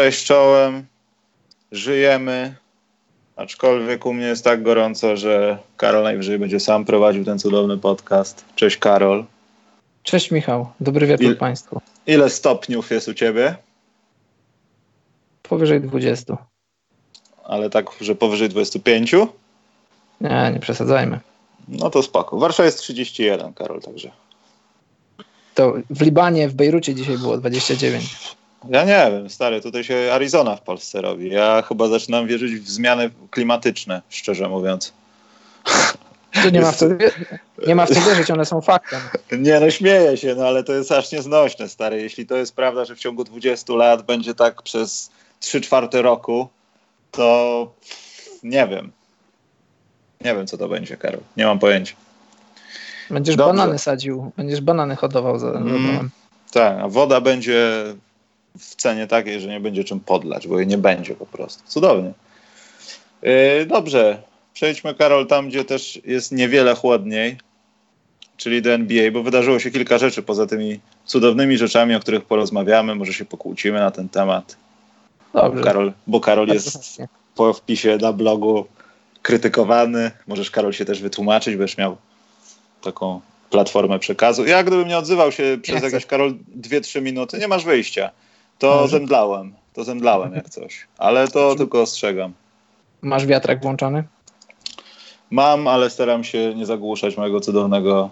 Cześć czołem. Żyjemy. Aczkolwiek u mnie jest tak gorąco, że Karol najwyżej będzie sam prowadził ten cudowny podcast. Cześć Karol. Cześć Michał. Dobry wieczór Il, Państwu. Ile stopniów jest u Ciebie? Powyżej 20. Ale tak, że powyżej 25? Nie, nie przesadzajmy. No to spoko. Warszawa jest 31, Karol, także. To w Libanie, w Bejrucie dzisiaj było 29. Ja nie wiem, stary, tutaj się Arizona w Polsce robi. Ja chyba zaczynam wierzyć w zmiany klimatyczne, szczerze mówiąc. Tu nie, ma w co, nie ma w co wierzyć, one są faktem. Nie, no śmieję się, no ale to jest aż nieznośne, stary. Jeśli to jest prawda, że w ciągu 20 lat będzie tak przez 3 czwarte roku, to nie wiem. Nie wiem, co to będzie, Karol. Nie mam pojęcia. Będziesz Dobrze. banany sadził, będziesz banany hodował za mm, Tak, a woda będzie w cenie takiej, że nie będzie czym podlać, bo jej nie będzie po prostu. Cudownie. Yy, dobrze, przejdźmy, Karol, tam, gdzie też jest niewiele chłodniej, czyli do NBA, bo wydarzyło się kilka rzeczy poza tymi cudownymi rzeczami, o których porozmawiamy. Może się pokłócimy na ten temat. Dobrze. Karol, bo Karol jest po wpisie na blogu krytykowany. Możesz, Karol, się też wytłumaczyć, będziesz miał taką platformę przekazu. Ja gdybym nie odzywał się przez jakieś, Karol, 2-3 minuty, nie masz wyjścia. To Może. zemdlałem. To zemdlałem jak coś. Ale to tylko ostrzegam. Masz wiatrak włączony? Mam, ale staram się nie zagłuszać mojego cudownego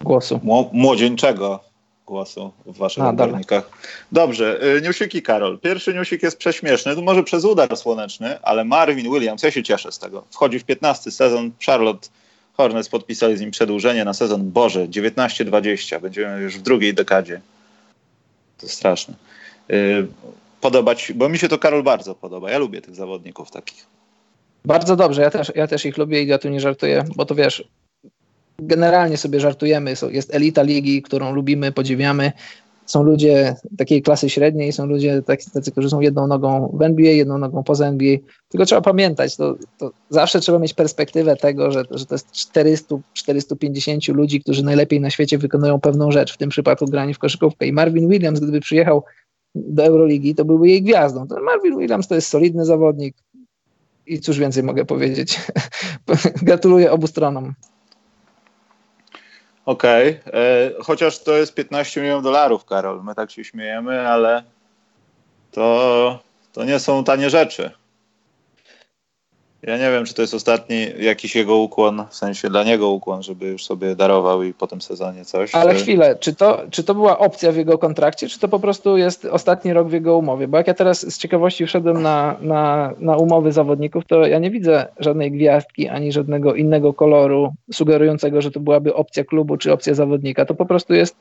głosu. Młodzieńczego głosu w waszych odbiornikach. Dobrze, y, newsiki Karol. Pierwszy newsik jest prześmieszny, to może przez udar słoneczny, ale Marvin Williams, ja się cieszę z tego, wchodzi w 15 sezon. Charlotte Hornets podpisali z nim przedłużenie na sezon Boże 19-20. Będziemy już w drugiej dekadzie. To straszne. Y, podobać, bo mi się to Karol bardzo podoba. Ja lubię tych zawodników takich. Bardzo dobrze, ja też, ja też ich lubię i ja tu nie żartuję, bo to wiesz, generalnie sobie żartujemy, jest elita ligi, którą lubimy, podziwiamy, są ludzie takiej klasy średniej, są ludzie tacy, którzy są jedną nogą w NBA, jedną nogą poza NBA. Tylko trzeba pamiętać, to, to zawsze trzeba mieć perspektywę tego, że, że to jest 400, 450 ludzi, którzy najlepiej na świecie wykonują pewną rzecz, w tym przypadku granie w koszykówkę. I Marvin Williams, gdyby przyjechał do Euroligi, to byłby jej gwiazdą. To Marvin Williams to jest solidny zawodnik i cóż więcej mogę powiedzieć. Gratuluję obu stronom. Okej, okay. E, chociaż to jest 15 milionów dolarów, Karol. My tak się śmiejemy, ale to, to nie są tanie rzeczy. Ja nie wiem, czy to jest ostatni jakiś jego ukłon, w sensie dla niego ukłon, żeby już sobie darował i po tym sezonie coś. Ale chwilę, czy to, czy to była opcja w jego kontrakcie, czy to po prostu jest ostatni rok w jego umowie? Bo jak ja teraz z ciekawości wszedłem na, na, na umowy zawodników, to ja nie widzę żadnej gwiazdki ani żadnego innego koloru sugerującego, że to byłaby opcja klubu czy opcja zawodnika. To po prostu jest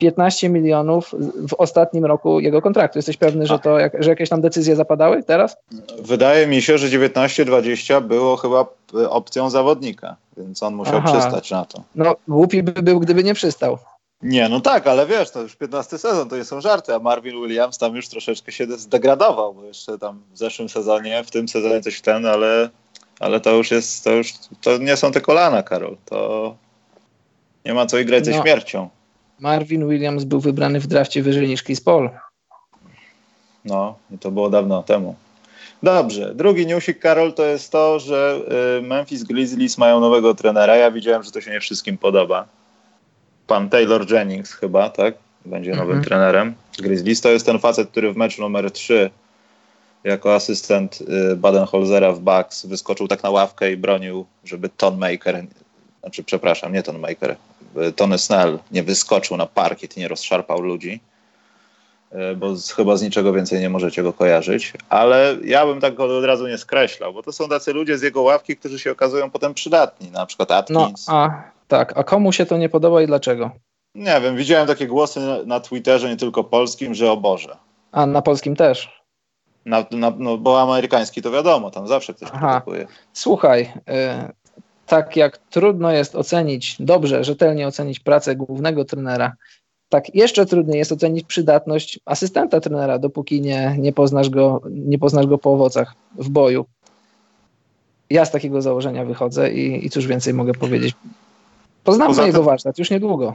15 milionów w ostatnim roku jego kontraktu. Jesteś pewny, że, to, jak, że jakieś tam decyzje zapadały teraz? Wydaje mi się, że 19-20 było chyba e, opcją zawodnika, więc on musiał Aha. przystać na to. No, głupi by był, gdyby nie przystał. Nie, no tak, ale wiesz, to już 15 sezon, to nie są żarty, a Marvin Williams tam już troszeczkę się zdegradował, bo jeszcze tam w zeszłym sezonie, w tym sezonie coś ten, ale, ale to już jest, to już, to nie są te kolana, Karol, to nie ma co igrać no. ze śmiercią. Marvin Williams był wybrany w drafcie wyżej niż Chris Paul. No, i to było dawno temu. Dobrze, drugi newsik, Karol, to jest to, że y, Memphis Grizzlies mają nowego trenera. Ja widziałem, że to się nie wszystkim podoba. Pan Taylor Jennings chyba, tak? Będzie nowym -hmm. trenerem. Grizzlies to jest ten facet, który w meczu numer 3 jako asystent y, Badenholzera w Bucks wyskoczył tak na ławkę i bronił, żeby Ton Maker, znaczy przepraszam, nie Ton Maker, Tony Snell nie wyskoczył na parkiet i nie rozszarpał ludzi, e, bo z, chyba z niczego więcej nie możecie go kojarzyć, ale ja bym tak go od razu nie skreślał, bo to są tacy ludzie z jego ławki, którzy się okazują potem przydatni, na przykład Atkins. No, a tak, a komu się to nie podoba i dlaczego? Nie wiem, widziałem takie głosy na, na Twitterze, nie tylko polskim, że o Boże. A na polskim też? Na, na, no, bo amerykański to wiadomo, tam zawsze ktoś Aha. krytykuje. Słuchaj, y tak jak trudno jest ocenić, dobrze, rzetelnie ocenić pracę głównego trenera, tak jeszcze trudniej jest ocenić przydatność asystenta trenera, dopóki nie, nie, poznasz, go, nie poznasz go po owocach w boju. Ja z takiego założenia wychodzę i, i cóż więcej mogę powiedzieć. Poznamy Poza jego warsztat już niedługo.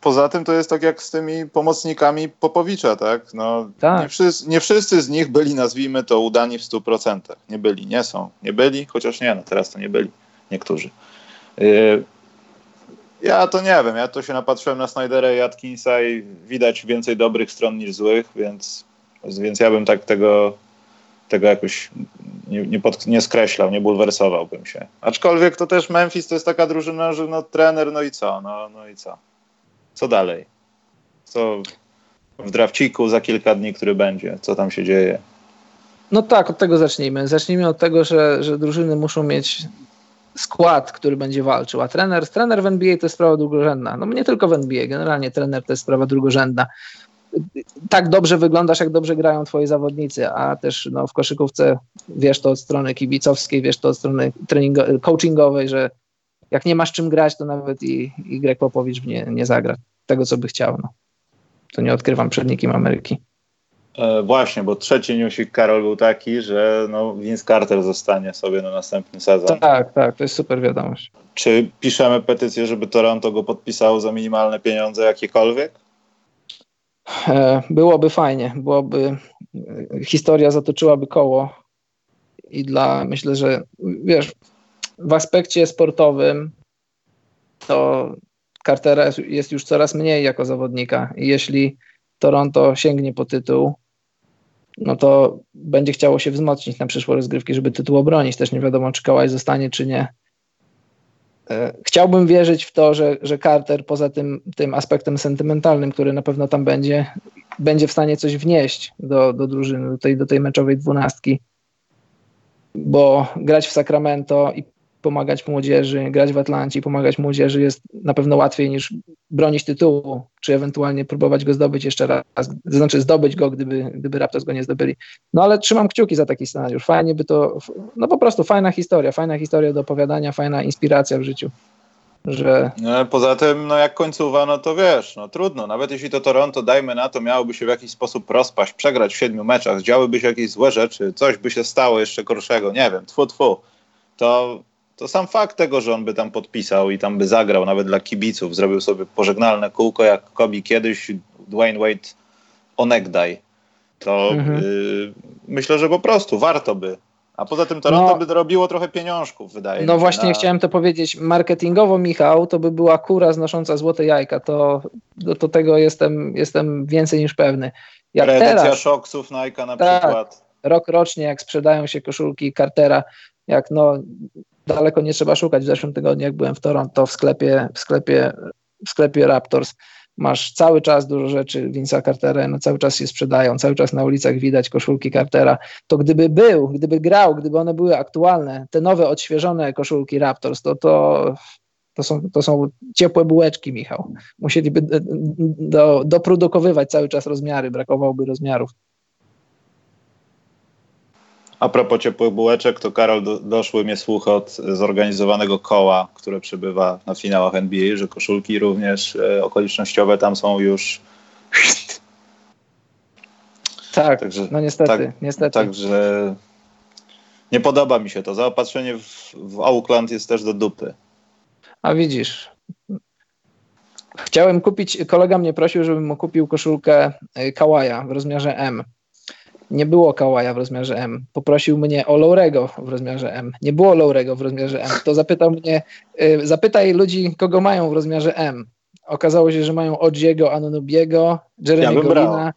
Poza tym to jest tak jak z tymi pomocnikami Popowicza, tak? No, tak. Nie, wszyscy, nie wszyscy z nich byli, nazwijmy to, udani w 100%. Nie byli, nie są. Nie byli, chociaż nie, no teraz to nie byli niektórzy. Yy, ja to nie wiem, ja to się napatrzyłem na Snydera i Atkinsa i widać więcej dobrych stron niż złych, więc, więc ja bym tak tego, tego jakoś nie, nie, pod, nie skreślał, nie bulwersowałbym się. Aczkolwiek to też Memphis to jest taka drużyna, że no trener, no i co, no, no i co? Co dalej? Co w drafciku za kilka dni, który będzie? Co tam się dzieje? No tak, od tego zacznijmy. Zacznijmy od tego, że, że drużyny muszą mieć skład, który będzie walczył, a trener, trener w NBA to jest sprawa drugorzędna. No nie tylko w NBA, generalnie trener to jest sprawa drugorzędna. Tak dobrze wyglądasz, jak dobrze grają twoi zawodnicy, a też no, w koszykówce wiesz to od strony kibicowskiej, wiesz to od strony coachingowej, że jak nie masz czym grać, to nawet i, i Greg Popowicz nie, nie zagra tego, co by chciał. No. To nie odkrywam przed nikim Ameryki. E, właśnie, bo trzeci newsik Karol był taki, że no, Vince Carter zostanie sobie na następny sezon. Tak, tak, to jest super wiadomość. Czy piszemy petycję, żeby Toronto go podpisało za minimalne pieniądze jakiekolwiek? E, byłoby fajnie, byłoby, historia zatoczyłaby koło i dla, myślę, że wiesz, w aspekcie sportowym to Cartera jest już coraz mniej jako zawodnika i jeśli Toronto sięgnie po tytuł, no to będzie chciało się wzmocnić na przyszłe rozgrywki, żeby tytuł obronić. Też nie wiadomo, czy Kałaj zostanie, czy nie. E, chciałbym wierzyć w to, że, że Carter poza tym, tym aspektem sentymentalnym, który na pewno tam będzie, będzie w stanie coś wnieść do, do drużyny, do tej, do tej meczowej dwunastki, bo grać w Sacramento i pomagać młodzieży, grać w Atlancie i pomagać młodzieży jest na pewno łatwiej niż bronić tytułu, czy ewentualnie próbować go zdobyć jeszcze raz, znaczy zdobyć go, gdyby, gdyby Raptors go nie zdobyli. No ale trzymam kciuki za taki scenariusz. Fajnie by to, no po prostu fajna historia, fajna historia do opowiadania, fajna inspiracja w życiu. Że... No, poza tym, no jak końcowa, no to wiesz, no trudno. Nawet jeśli to Toronto, dajmy na to, miałoby się w jakiś sposób rozpaść, przegrać w siedmiu meczach, działyby się jakieś złe rzeczy, coś by się stało jeszcze gorszego, nie wiem, tfu, tfu, to to sam fakt tego, że on by tam podpisał i tam by zagrał, nawet dla kibiców, zrobił sobie pożegnalne kółko, jak Kobi kiedyś, Dwayne Wade onegdaj, to mhm. y, myślę, że po prostu warto by. A poza tym Toronto no, by robiło trochę pieniążków, wydaje no mi się. No właśnie na... chciałem to powiedzieć. Marketingowo, Michał, to by była kura znosząca złote jajka. To do, tego jestem, jestem więcej niż pewny. Jak Edycja teraz, Shocksów Nike na tak, przykład. Rok rocznie, jak sprzedają się koszulki Cartera, jak no daleko nie trzeba szukać. W zeszłym tygodniu, jak byłem w Toronto w sklepie, w sklepie, w sklepie Raptors, masz cały czas dużo rzeczy Vince'a Cartera, no cały czas się sprzedają, cały czas na ulicach widać koszulki Cartera. To gdyby był, gdyby grał, gdyby one były aktualne, te nowe, odświeżone koszulki Raptors, to to, to, są, to są ciepłe bułeczki, Michał. Musieliby do, doprodukowywać cały czas rozmiary, brakowałoby rozmiarów. A propos ciepłych bułeczek, to Karol, do, doszły mnie słuchy od zorganizowanego koła, które przybywa na finałach NBA, że koszulki również e, okolicznościowe tam są już. Tak, także, no niestety, tak, niestety. Także nie podoba mi się to. Zaopatrzenie w, w Auckland jest też do dupy. A widzisz. Chciałem kupić, kolega mnie prosił, żebym mu kupił koszulkę e, Kawaja w rozmiarze M nie było Kałaja w rozmiarze M. Poprosił mnie o Lowrego w rozmiarze M. Nie było Lowrego w rozmiarze M. To zapytał mnie, y, zapytaj ludzi, kogo mają w rozmiarze M. Okazało się, że mają Odziego, Anunobiego, Jeremy ja Golina,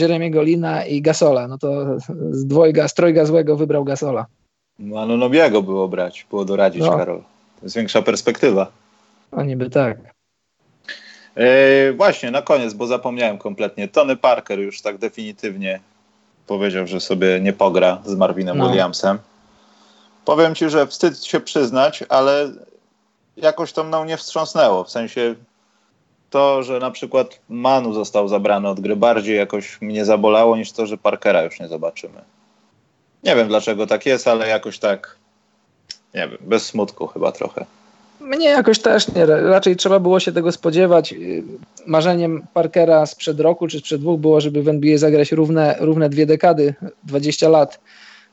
Jeremy Lina i Gasola. No to z dwojga, z trojga złego wybrał Gasola. No Anunobiego było brać, było doradzić, no. Karol. To jest większa perspektywa. No niby tak. Yy, właśnie, na koniec, bo zapomniałem kompletnie. Tony Parker już tak definitywnie powiedział, że sobie nie pogra z Marvinem no. Williamsem. Powiem ci, że wstyd się przyznać, ale jakoś to mną nie wstrząsnęło. W sensie to, że na przykład Manu został zabrany od gry, bardziej jakoś mnie zabolało niż to, że Parkera już nie zobaczymy. Nie wiem dlaczego tak jest, ale jakoś tak, nie wiem, bez smutku chyba trochę. Mnie jakoś też nie. Raczej trzeba było się tego spodziewać. Marzeniem Parkera sprzed roku czy sprzed dwóch było, żeby w NBA zagrać równe, równe dwie dekady, 20 lat.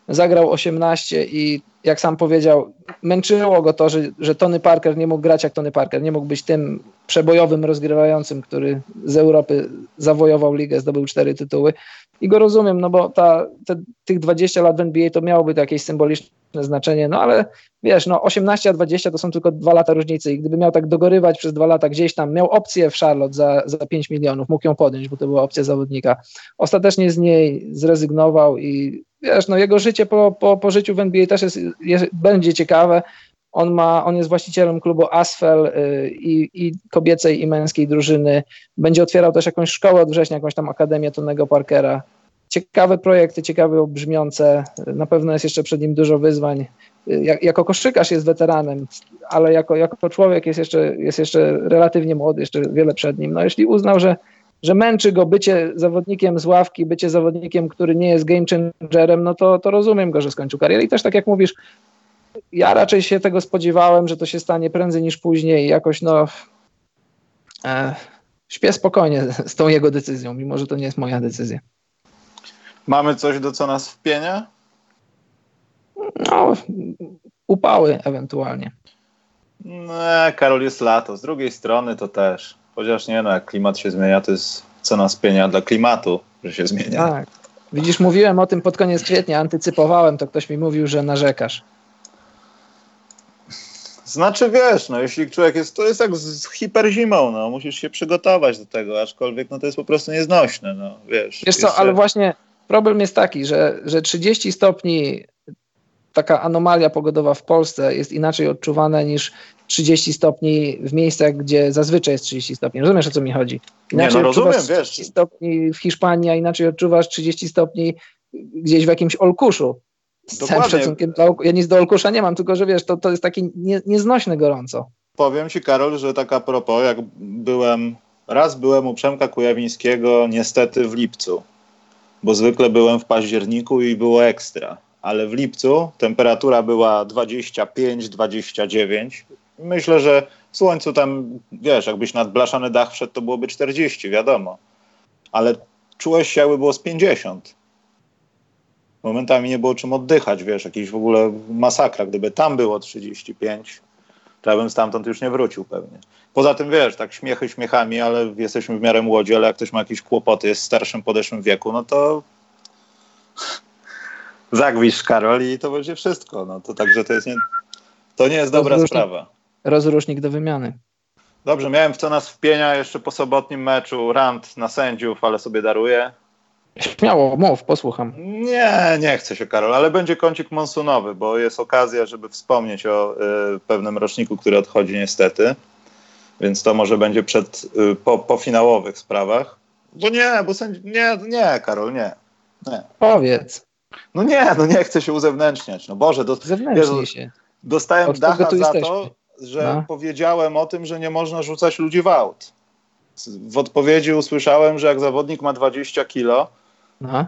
zagrał 18 i jak sam powiedział, męczyło go to, że, że Tony Parker nie mógł grać jak Tony Parker, nie mógł być tym przebojowym rozgrywającym, który z Europy zawojował ligę, zdobył cztery tytuły. I go rozumiem, no bo ta, te, tych 20 lat w NBA to miałoby to jakieś symboliczne znaczenie, no ale wiesz, no 18 a 20 to są tylko dwa lata różnicy i gdyby miał tak dogorywać przez dwa lata gdzieś tam, miał opcję w Charlotte za, za 5 milionów, mógł ją podjąć, bo to była opcja zawodnika. Ostatecznie z niej zrezygnował i wiesz, no jego życie po, po, po życiu w NBA też jest, będzie ciekawe. On, ma, on jest właścicielem klubu Asfel y, i, i kobiecej i męskiej drużyny. Będzie otwierał też jakąś szkołę od września, jakąś tam akademię Tonego Parkera. Ciekawe projekty, ciekawe brzmiące. Na pewno jest jeszcze przed nim dużo wyzwań. Y, jak, jako koszykarz jest weteranem, ale jako, jako człowiek jest jeszcze, jest jeszcze relatywnie młody, jeszcze wiele przed nim. No jeśli uznał, że że męczy go bycie zawodnikiem z ławki, bycie zawodnikiem, który nie jest game changerem, no to, to rozumiem go, że skończył karierę. I też tak jak mówisz, ja raczej się tego spodziewałem, że to się stanie prędzej niż później jakoś no e, śpię spokojnie z tą jego decyzją, mimo że to nie jest moja decyzja. Mamy coś, do co nas wpienia? No, upały ewentualnie. No, Karol, jest lato. Z drugiej strony to też. Chociaż nie, no jak klimat się zmienia, to jest cena spienia dla klimatu, że się zmienia. Tak. Widzisz, mówiłem o tym pod koniec kwietnia, antycypowałem, to ktoś mi mówił, że narzekasz. Znaczy wiesz, no jeśli człowiek jest, to jest jak z hiperzimą, no musisz się przygotować do tego, aczkolwiek no to jest po prostu nieznośne, no wiesz. Wiesz co, jeszcze... ale właśnie problem jest taki, że, że 30 stopni taka anomalia pogodowa w Polsce jest inaczej odczuwana niż 30 stopni w miejscach, gdzie zazwyczaj jest 30 stopni. Rozumiesz, o co mi chodzi? Inaczej nie, no rozumiem, 30 wiesz. 30 stopni w Hiszpanii, a inaczej odczuwasz 30 stopni gdzieś w jakimś Olkuszu. Z całym szacunkiem dla Ja nic do Olkusza nie mam, tylko że wiesz, to, to jest takie nie, nieznośne gorąco. Powiem ci, Karol, że taka propos, jak byłem, raz byłem u Przemka Kujawińskiego niestety w lipcu, bo zwykle byłem w październiku i było ekstra ale w lipcu temperatura była 25-29. Myślę, że w słońcu tam, wiesz, jakbyś nad blaszany dach wszedł, to byłoby 40, wiadomo. Ale czułeś się, jakby było z 50. Momentami nie było czym oddychać, wiesz, jakiś w ogóle masakra. Gdyby tam było 35, to ja bym stamtąd już nie wrócił pewnie. Poza tym, wiesz, tak śmiechy śmiechami, ale jesteśmy w miarę młodzi, ale jak ktoś ma jakieś kłopoty, jest w starszym, podeszłym wieku, no to zagwisz Karol i to będzie wszystko. No to także to jest nie, to nie jest dobra sprawa. Rozrusznik do wymiany. Dobrze, miałem w co nas wpienia jeszcze po sobotnim meczu rant na sędziów, ale sobie daruję. Śmiało, mów, posłucham. Nie, nie chcę się, Karol, ale będzie kącik monsunowy, bo jest okazja, żeby wspomnieć o y, pewnym roczniku, który odchodzi niestety. Więc to może będzie przed, y, po, po finałowych sprawach. Bo nie, bo sędzi... Nie, nie, Karol, nie. nie. Powiedz. No nie, no nie chcę się uzewnętrzniać. No Boże, do, się. dostałem dacha za to, że no. powiedziałem o tym, że nie można rzucać ludzi w aut. W odpowiedzi usłyszałem, że jak zawodnik ma 20 kilo, no.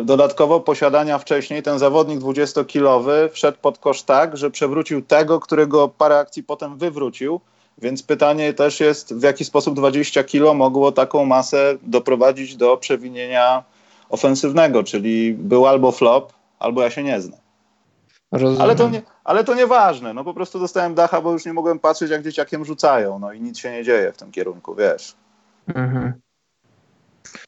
Y, dodatkowo posiadania wcześniej ten zawodnik 20-kilowy wszedł pod kosz tak, że przewrócił tego, którego parę akcji potem wywrócił. Więc pytanie też jest, w jaki sposób 20 kilo mogło taką masę doprowadzić do przewinienia ofensywnego, czyli był albo flop, albo ja się nie znam. Ale to, nie, ale to nieważne, no po prostu dostałem dacha, bo już nie mogłem patrzeć, jak dzieciakiem rzucają, no i nic się nie dzieje w tym kierunku, wiesz. Mhm.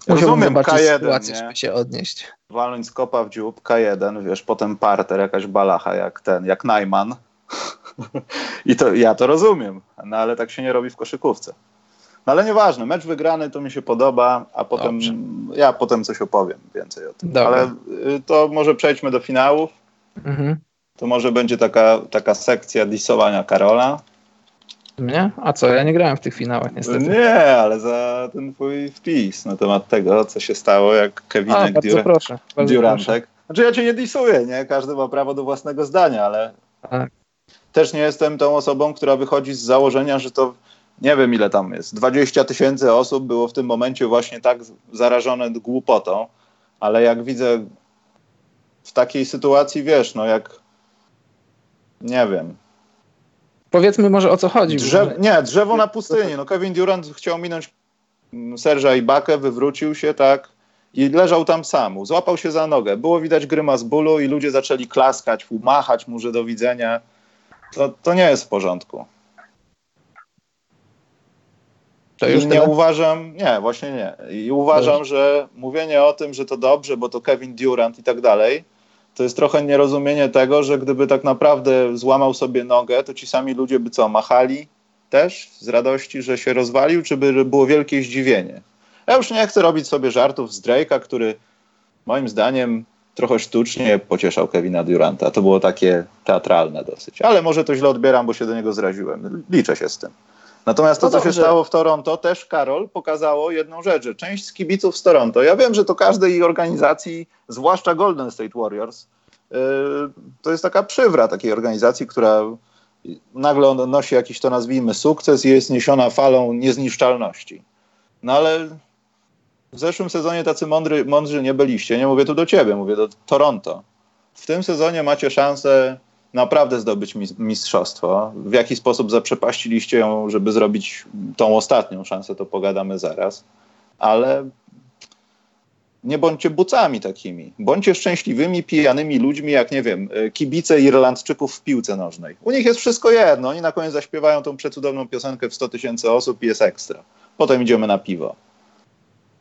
Rozumiem K1, sytuację, nie? żeby się odnieść. Walnąć z kopa w dziób, K1, wiesz, potem parter, jakaś balacha jak ten, jak Najman. I to ja to rozumiem, no ale tak się nie robi w koszykówce. No ale nieważne, mecz wygrany to mi się podoba, a potem Dobrze. ja potem coś opowiem więcej o tym. Dobra. Ale y, to może przejdźmy do finałów. Mhm. To może będzie taka, taka sekcja disowania Karola. Nie? A co? Ja nie grałem w tych finałach niestety. Nie, ale za ten twój wpis na temat tego, co się stało, jak Kevinek Dur proszę, Durantek. Znaczy ja cię nie disuję, nie? Każdy ma prawo do własnego zdania, ale tak. też nie jestem tą osobą, która wychodzi z założenia, że to nie wiem ile tam jest, 20 tysięcy osób było w tym momencie właśnie tak zarażone głupotą, ale jak widzę w takiej sytuacji, wiesz, no jak nie wiem. Powiedzmy może o co chodzi. Drzew, nie, drzewo na pustyni. No Kevin Durant chciał minąć Serża i Bakę, wywrócił się, tak, i leżał tam sam, złapał się za nogę, było widać grymas bólu i ludzie zaczęli klaskać, machać mu, że do widzenia. To, to nie jest w porządku. To już nie uważam, nie, właśnie nie. I uważam, że mówienie o tym, że to dobrze, bo to Kevin Durant i tak dalej, to jest trochę nierozumienie tego, że gdyby tak naprawdę złamał sobie nogę, to ci sami ludzie by co, machali też z radości, że się rozwalił, czy by było wielkie zdziwienie? Ja już nie chcę robić sobie żartów z Drake'a, który moim zdaniem trochę sztucznie pocieszał Kevina Duranta. To było takie teatralne dosyć. Ale może to źle odbieram, bo się do niego zraziłem. Liczę się z tym. Natomiast to, no co się stało w Toronto, też Karol pokazało jedną rzecz, że część z kibiców z Toronto, ja wiem, że to każdej organizacji, zwłaszcza Golden State Warriors, yy, to jest taka przywra takiej organizacji, która nagle nosi jakiś, to nazwijmy, sukces i jest niesiona falą niezniszczalności. No ale w zeszłym sezonie tacy mądry, mądrzy nie byliście. Nie mówię tu do ciebie, mówię do Toronto. W tym sezonie macie szansę naprawdę zdobyć mistrzostwo. W jaki sposób zaprzepaściliście ją, żeby zrobić tą ostatnią szansę, to pogadamy zaraz. Ale nie bądźcie bucami takimi. Bądźcie szczęśliwymi, pijanymi ludźmi, jak nie wiem, kibice Irlandczyków w piłce nożnej. U nich jest wszystko jedno. Oni na koniec zaśpiewają tą przecudowną piosenkę w 100 tysięcy osób i jest ekstra. Potem idziemy na piwo.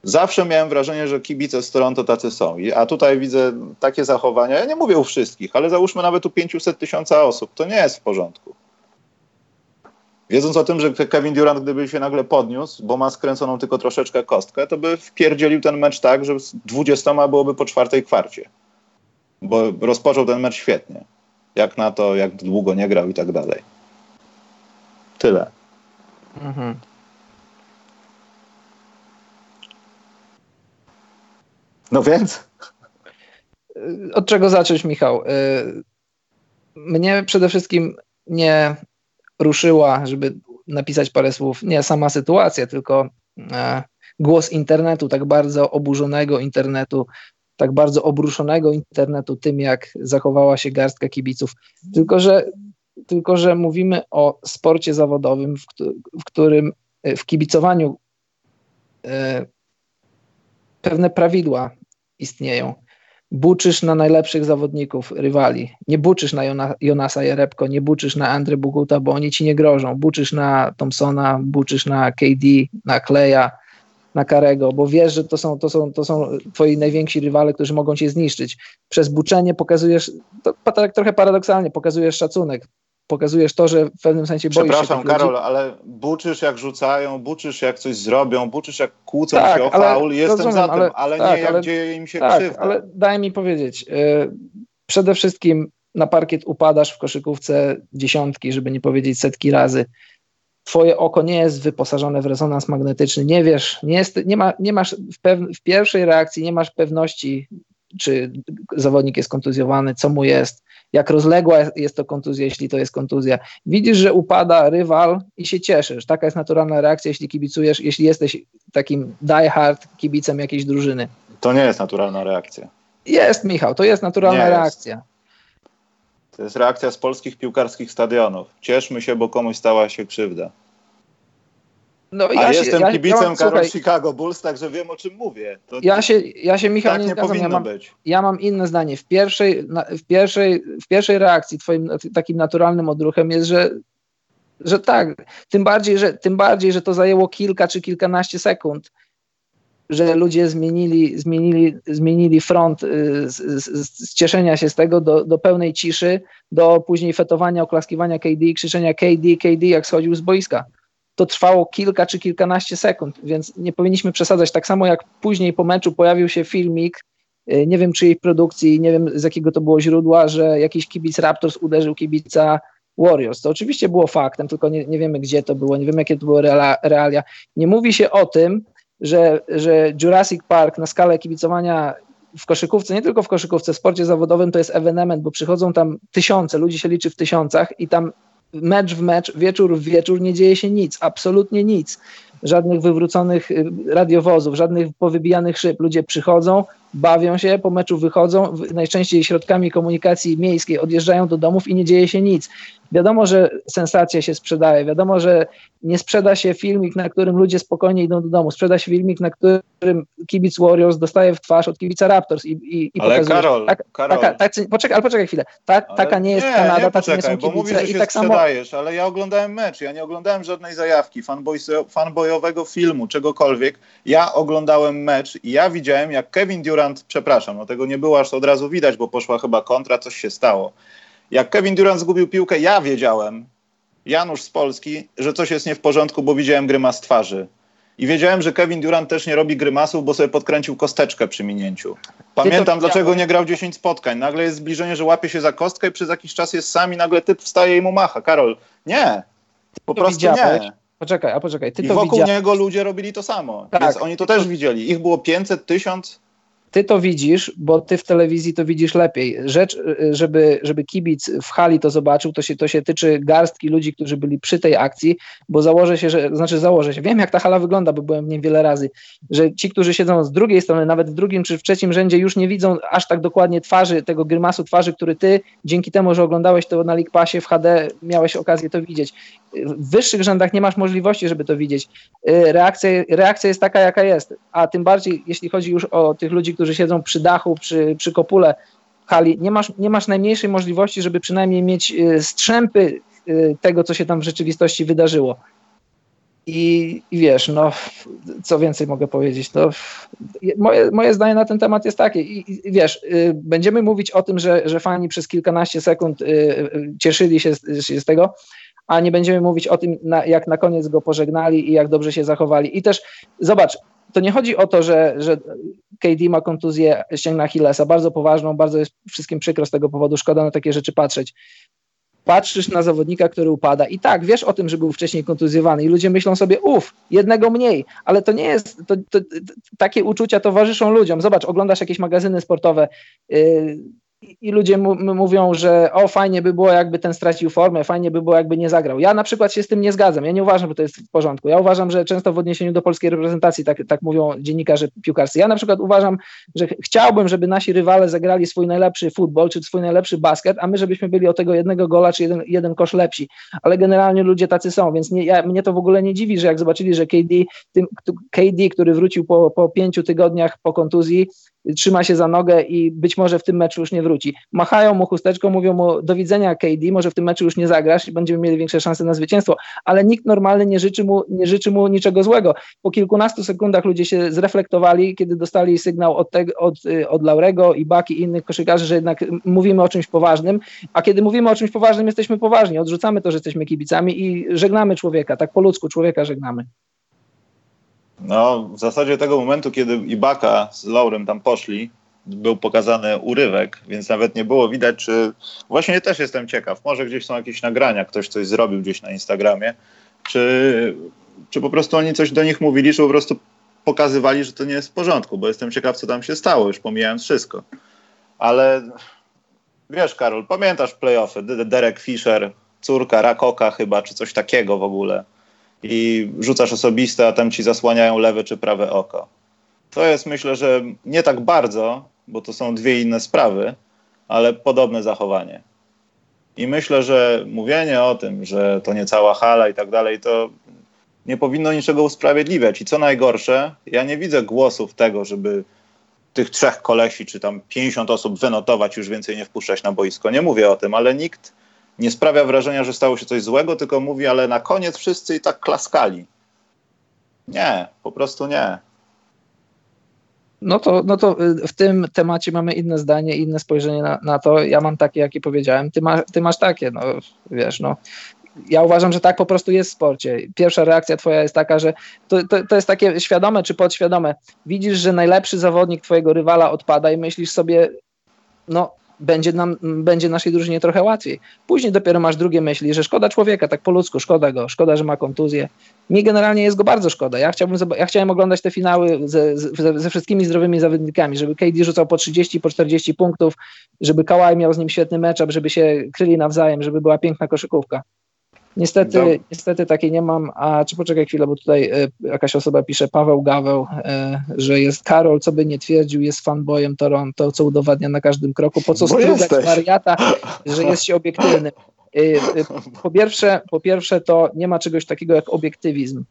Zawsze miałem wrażenie, że kibice z Toronto tacy są. A tutaj widzę takie zachowania. Ja nie mówię u wszystkich, ale załóżmy nawet u 500 tysiąca osób. To nie jest w porządku. Wiedząc o tym, że Kevin Durant, gdyby się nagle podniósł, bo ma skręconą tylko troszeczkę kostkę, to by wpierdzielił ten mecz tak, że z 20 byłoby po czwartej kwarcie. Bo rozpoczął ten mecz świetnie. Jak na to, jak długo nie grał i tak dalej. Tyle. Mhm. No więc? Od czego zacząć, Michał? Y, mnie przede wszystkim nie ruszyła, żeby napisać parę słów, nie sama sytuacja, tylko e, głos internetu, tak bardzo oburzonego internetu, tak bardzo obruszonego internetu tym, jak zachowała się garstka kibiców. Tylko, że, tylko, że mówimy o sporcie zawodowym, w, którym w kibicowaniu e, pewne prawidła istnieją. Buczysz na najlepszych zawodników rywali. Nie buczysz na Jona, Jonasa Jerebko, nie buczysz na Andre Buguta, bo oni ci nie grożą. Buczysz na Thompsona, buczysz na KD, na Kleja, na Karego, bo wiesz, że to są, to, są, to są twoi najwięksi rywale, którzy mogą cię zniszczyć. Przez buczenie pokazujesz, to tak trochę paradoksalnie, pokazujesz szacunek pokazujesz to, że w pewnym sensie boisz Przepraszam, się Karol, ale buczysz jak rzucają, buczysz jak coś zrobią, buczysz jak kłócą tak, się o faul, jestem rozumiem, za tym, ale, ale tak, nie jak ale, dzieje im się tak, krzywda. ale daj mi powiedzieć, yy, przede wszystkim na parkiet upadasz w koszykówce dziesiątki, żeby nie powiedzieć setki razy. Twoje oko nie jest wyposażone w rezonans magnetyczny, nie wiesz, nie, jest, nie, ma, nie masz w, pew- w pierwszej reakcji nie masz pewności, czy zawodnik jest kontuzjowany, co mu jest, jak rozległa jest to kontuzja, jeśli to jest kontuzja. Widzisz, że upada rywal i się cieszysz. Taka jest naturalna reakcja, jeśli kibicujesz, jeśli jesteś takim die-hard kibicem jakiejś drużyny. To nie jest naturalna reakcja. Jest, Michał, to jest naturalna nie reakcja. Jest. To jest reakcja z polskich piłkarskich stadionów. Cieszmy się, bo komuś stała się krzywda. No, ja A się, jestem ja, kibicem ja mam, Karol słuchaj, Chicago Bulls, także wiem o czym mówię. To ja, się, ja się, Michał, tak nie, nie zgadzam. Ja mam, być. ja mam inne zdanie. W pierwszej, na, w pierwszej, w pierwszej reakcji twoim takim naturalnym odruchem jest, że, że tak, tym bardziej, że, tym bardziej, że to zajęło kilka czy kilkanaście sekund, że ludzie zmienili, zmienili, zmienili front y, z, z, z, cieszenia się z tego do, do pełnej ciszy, do później fetowania, oklaskiwania KD i krzyczenia KD, KD, jak schodził z boiska to trwało kilka czy kilkanaście sekund, więc nie powinniśmy przesadzać. Tak samo jak później po meczu pojawił się filmik, y, nie wiem czyjej produkcji, nie wiem z jakiego to było źródła, że jakiś kibic Raptors uderzył kibica Warriors. To oczywiście było faktem, tylko nie, nie wiemy gdzie to było, nie wiemy jakie to były realia. Nie mówi się o tym, że, że Jurassic Park na skalę kibicowania w koszykówce, nie tylko w koszykówce, w sporcie zawodowym to jest ewenement, bo przychodzą tam tysiące, ludzi się liczy w tysiącach i tam mecz w mecz, wieczór w wieczór nie dzieje się nic, absolutnie nic. Żadnych wywróconych y, radiowozów, żadnych powybijanych szyb. Ludzie przychodzą, bawią się, po meczu wychodzą, najczęściej środkami komunikacji miejskiej odjeżdżają do domów i nie dzieje się nic. Wiadomo, że sensacja się sprzedaje, wiadomo, że nie sprzeda się filmik, na którym ludzie spokojnie idą do domu, sprzeda się filmik, na którym kibic Warriors dostaje w twarz od kibica Raptors i, i, i ale pokazuje. Karol, tak, Karol. Taka, tak, poczekaj, ale poczekaj chwilę, tak, taka nie jest nie, Kanada, nie tacy nie są kibice. Bo mówisz, że się i tak sprzedajesz, samo... ale ja oglądałem mecz, ja nie oglądałem żadnej zajawki fanboyowego filmu, czegokolwiek. Ja oglądałem mecz i ja widziałem, jak Kevin Durant, przepraszam, no tego nie było aż od razu widać, bo poszła chyba kontra, coś się stało. Jak Kevin Durant zgubił piłkę, ja wiedziałem, Janusz z Polski, że coś jest nie w porządku, bo widziałem grymas twarzy. I wiedziałem, że Kevin Durant też nie robi grymasów, bo sobie podkręcił kosteczkę przy minięciu. Pamiętam, dlaczego nie grał 10 spotkań. Nagle jest zbliżenie, że łapie się za kostkę i przez jakiś czas jest sam i nagle typ wstaje i mu macha. Karol, nie. Po prostu nie. Poczekaj, a poczekaj. Ty I wokół widziałeś. niego ludzie robili to samo. Tak. Więc oni to też widzieli. Ich było 500, 1000 ty to widzisz, bo ty w telewizji to widzisz lepiej. Rzecz, żeby, żeby kibic w hali to zobaczył, to się, to się tyczy garstki ludzi, którzy byli przy tej akcji, bo założę się, że, znaczy założę się, wiem jak ta hala wygląda, bo byłem w niej wiele razy, że ci, którzy siedzą z drugiej strony, nawet w drugim czy w trzecim rzędzie już nie widzą aż tak dokładnie twarzy, tego grymasu twarzy, który ty dzięki temu, że oglądałeś to na League Passie w HD, miałeś okazję to widzieć. W wyższych rzędach nie masz możliwości, żeby to widzieć. Reakcja, reakcja jest taka, jaka jest, a tym bardziej, jeśli chodzi już o tych ludzi, którzy którzy siedzą przy dachu, przy, przy kopule hali, nie masz, nie masz najmniejszej możliwości, żeby przynajmniej mieć y, strzępy y, tego, co się tam w rzeczywistości wydarzyło. I, I, wiesz, no, co więcej mogę powiedzieć? No, moje, moje zdanie na ten temat jest takie. I, i wiesz, y, będziemy mówić o tym, że, że fani przez kilkanaście sekund y, y, cieszyli się z, się z, tego, a nie będziemy mówić o tym, na, jak na koniec go pożegnali i jak dobrze się zachowali. I też zobacz, to nie chodzi o to, że, że KD ma kontuzję ścięgna Achillesa, bardzo poważną, bardzo jest wszystkim przykro z tego powodu, szkoda na takie rzeczy patrzeć. Patrzysz na zawodnika, który upada i tak, wiesz o tym, że był wcześniej kontuzjowany i ludzie myślą sobie, uff, jednego mniej, ale to nie jest, to, to, to, takie uczucia towarzyszą ludziom. Zobacz, oglądasz jakieś magazyny sportowe, yy, i ludzie mówią, że o fajnie by było, jakby ten stracił formę, fajnie by było, jakby nie zagrał. Ja na przykład się z tym nie zgadzam. Ja nie uważam, że to jest w porządku. Ja uważam, że często w odniesieniu do polskiej reprezentacji tak, tak mówią dziennikarze piłkarscy. Ja na przykład uważam, że chciałbym, żeby nasi rywale zagrali swój najlepszy futbol, czy swój najlepszy basket, a my żebyśmy byli o tego jednego gola, czy jeden, jeden kosz lepsi. Ale generalnie ludzie tacy są, więc nie, ja, mnie to w ogóle nie dziwi, że jak zobaczyli, że KD, tym, KD który wrócił po, po pięciu tygodniach po kontuzji, trzyma się za nogę i być może w tym meczu już nie wróci. Machają mu chusteczką, mówią mu do widzenia KD, może w tym meczu już nie zagrasz i będziemy mieli większe szanse na zwycięstwo, ale nikt normalny nie życzy mu, nie życzy mu niczego złego. Po kilkunastu sekundach ludzie się zreflektowali, kiedy dostali sygnał od, te, od, y, od Laurego i Baki i innych koszykarzy, że jednak mówimy o czymś poważnym, a kiedy mówimy o czymś poważnym, jesteśmy poważni, odrzucamy to, że jesteśmy kibicami i żegnamy człowieka, tak po ludzku człowieka żegnamy. No, w zasadzie tego momentu, kiedy Ibaka z Laurem tam poszli, był pokazany urywek, więc nawet nie było widać, czy. Właśnie też jestem ciekaw. Może gdzieś są jakieś nagrania, ktoś coś zrobił gdzieś na Instagramie, czy, czy po prostu oni coś do nich mówili, czy po prostu pokazywali, że to nie jest w porządku, bo jestem ciekaw, co tam się stało, już pomijając wszystko. Ale wiesz, Karol, pamiętasz playoffy? Derek Fisher, córka Rakoka chyba, czy coś takiego w ogóle i rzucasz osobiste, a tam ci zasłaniają lewe czy prawe oko. To jest myślę, że nie tak bardzo, bo to są dwie inne sprawy, ale podobne zachowanie. I myślę, że mówienie o tym, że to nie cała hala i tak dalej, to nie powinno niczego usprawiedliwiać. I co najgorsze, ja nie widzę głosów tego, żeby tych trzech kolesi, czy tam 50 osób wynotować, już więcej nie wpuszczać na boisko. Nie mówię o tym, ale nikt nie sprawia wrażenia, że stało się coś złego, tylko mówi, ale na koniec wszyscy i tak klaskali. Nie, po prostu nie. No to, no to y, w tym temacie mamy inne zdanie, inne spojrzenie na, na to. Ja mam takie, jakie powiedziałem. Ty, ma, ty masz takie, no wiesz, no. Ja uważam, że tak po prostu jest w sporcie. Pierwsza reakcja twoja jest taka, że to, to, to jest takie świadome czy podświadome. Widzisz, że najlepszy zawodnik twojego rywala odpada i myślisz sobie, no będzie, nam, będzie naszej drużynie trochę łatwiej. Później dopiero masz drugie myśli, że szkoda człowieka, tak po ludzku, szkoda go, szkoda, że ma kontuzję. Mi generalnie jest go bardzo szkoda. Ja, chciałbym, ja chciałem oglądać te finały ze, ze, ze wszystkimi zdrowymi zawodnikami, żeby KD rzucał po 30, po 40 punktów, żeby Kawhi miał z nim świetny mecz, żeby się kryli nawzajem, żeby była piękna koszykówka. Niestety, no. niestety takiej nie mam, a czy poczekaj chwilę, bo tutaj y, jakaś osoba pisze, Paweł Gaweł, y, że jest Karol, co by nie twierdził, jest fanboyem Toronto, co udowadnia na każdym kroku, po co strugać wariata, że jest się obiektywny. Po pierwsze, po pierwsze, to nie ma czegoś takiego jak obiektywizm.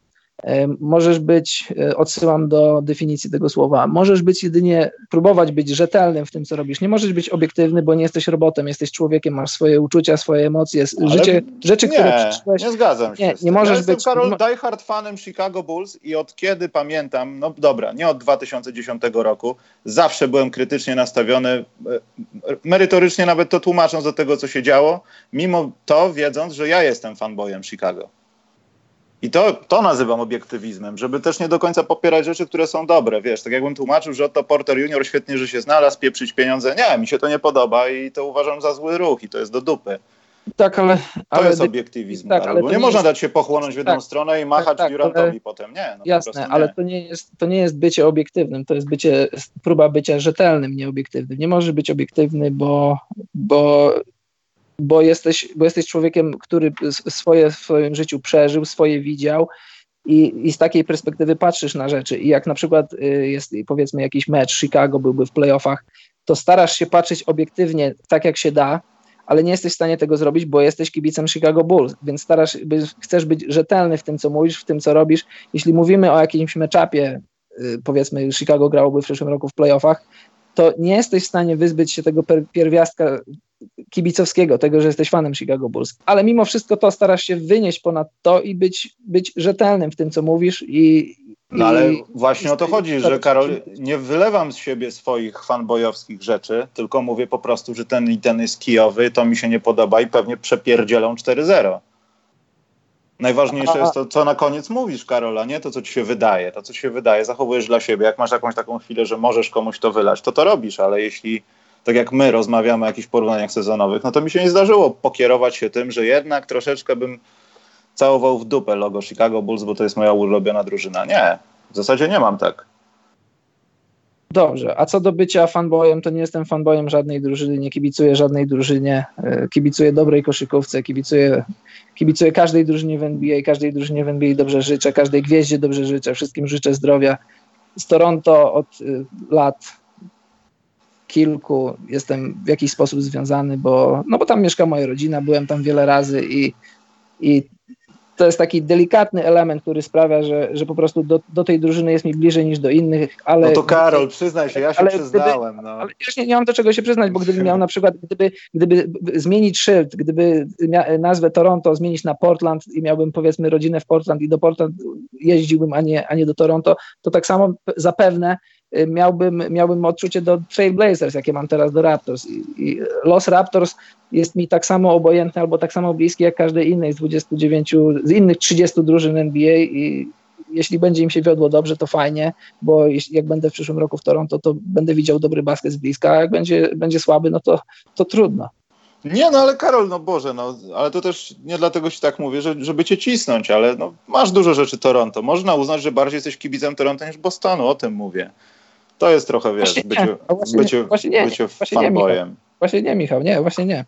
Możesz być, e, odsyłam do definicji tego słowa, możesz być jedynie, próbować być rzetelnym w tym, co robisz. Nie możesz być obiektywny, bo nie jesteś robotem, jesteś człowiekiem, masz swoje uczucia, swoje emocje, Ale życie, rzeczy, nie, które przeżyłeś. Nie zgadzam się. Nie, nie możesz ja jestem być. Karol diehard fanem Chicago Bulls i od kiedy pamiętam, no dobra, nie od 2010 roku, zawsze byłem krytycznie nastawiony, e, merytorycznie nawet to tłumacząc do tego, co się działo, mimo to wiedząc, że ja jestem fanboyem Chicago. I to, to nazywam obiektywizmem, żeby też nie do końca popierać rzeczy, które są dobre. Wiesz, tak jakbym tłumaczył, że oto Porter Junior świetnie, że się znalazł, pieprzyć pieniądze. Nie, mi się to nie podoba i to uważam za zły ruch i to jest do dupy. Tak, ale. To ale, jest obiektywizm. Tak, ale bo nie, nie można jest... dać się pochłonąć w jedną tak, stronę i machać tak, tak, Durantowi ale... potem. Nie. No Jasne, ale to nie, jest, to nie jest bycie obiektywnym, to jest bycie, próba bycia rzetelnym, nieobiektywnym. Nie możesz być obiektywny, bo, bo bo jesteś, bo jesteś człowiekiem, który swoje w swoim życiu przeżył, swoje widział i, i z takiej perspektywy patrzysz na rzeczy. I jak na przykład y, jest powiedzmy jakiś mecz, Chicago byłby w playoffach, to starasz się patrzeć obiektywnie tak, jak się da, ale nie jesteś w stanie tego zrobić, bo jesteś kibicem Chicago Bulls, więc starasz, chcesz być rzetelny w tym, co mówisz, w tym, co robisz. Jeśli mówimy o jakimś meczapie, y, powiedzmy Chicago grałoby w przyszłym roku w playoffach, to nie jesteś w stanie wyzbyć się tego pierwiastka kibicowskiego, tego, że jesteś fanem Chicago Bulls. Ale mimo wszystko to starasz się wynieść ponad to i być, być rzetelnym w tym, co mówisz i, no ale właśnie o to chodzi, że Karol, nie wylewam z siebie swoich fanbojowskich rzeczy, tylko mówię po prostu, że ten i ten jest kijowy, to mi się nie podoba i pewnie przepierdzielą 4-0. Najważniejsze jest to, co na koniec mówisz, Karola, nie to, co ci się wydaje. To, co ci się wydaje, zachowujesz dla siebie. Jak masz jakąś taką chwilę, że możesz komuś to wylać, to to robisz, ale jeśli tak jak my rozmawiamy o jakichś porównaniach sezonowych, no to mi się nie zdarzyło pokierować się tym, że jednak troszeczkę bym całował w dupę logo Chicago Bulls, bo to jest moja ulubiona drużyna. Nie, w zasadzie nie mam tak. Dobrze, a co do bycia fanboyem, to nie jestem fanboyem żadnej drużyny, nie kibicuję żadnej drużynie, e, kibicuję dobrej koszykówce, kibicuję, kibicuję każdej drużynie w NBA, każdej drużynie w NBA dobrze życzę, każdej gwieździe dobrze życzę, wszystkim życzę zdrowia. Z Toronto od e, lat kilku jestem w jakiś sposób związany, bo, no bo tam mieszka moja rodzina, byłem tam wiele razy i, i to jest taki delikatny element, który sprawia, że, że po prostu do, do tej drużyny jest mi bliżej niż do innych, ale... No to Karol, przyznaj się, ja się przyznałem. Gdyby, no. Ale już nie, nie mam do czego się przyznać, bo gdybym miał na przykład, gdyby, gdyby zmienić szyld, gdyby nazwę Toronto zmienić na Portland i miałbym powiedzmy rodzinę w Portland i do Portland jeździłbym, a nie, a nie do Toronto, to tak samo zapewne miałbym, miałbym odczucie do Trailblazers, jakie mam teraz do Raptors. I, I, los Raptors jest mi tak samo obojętny albo tak samo bliski jak każdej innej z 29, z innych 30 drużyn NBA i jeśli będzie im się wiodło dobrze, to fajnie, bo jeśli, jak będę w przyszłym roku w Toronto, to będę widział dobry basket z bliska, a jak będzie, będzie słaby, no to, to trudno. Nie, no ale Karol, no Boże, no, ale to też nie dlatego ci tak mówię, że, żeby cię cisnąć, ale no, masz dużo rzeczy Toronto. Można uznać, że bardziej jesteś kibicem Toronto niż Bostonu, o tym mówię. To jest trochę, wiesz, bycie, no właśnie, bycie, właśnie nie, bycie właśnie fanboyem. Nie, właśnie nie, Michał, nie, właśnie nie.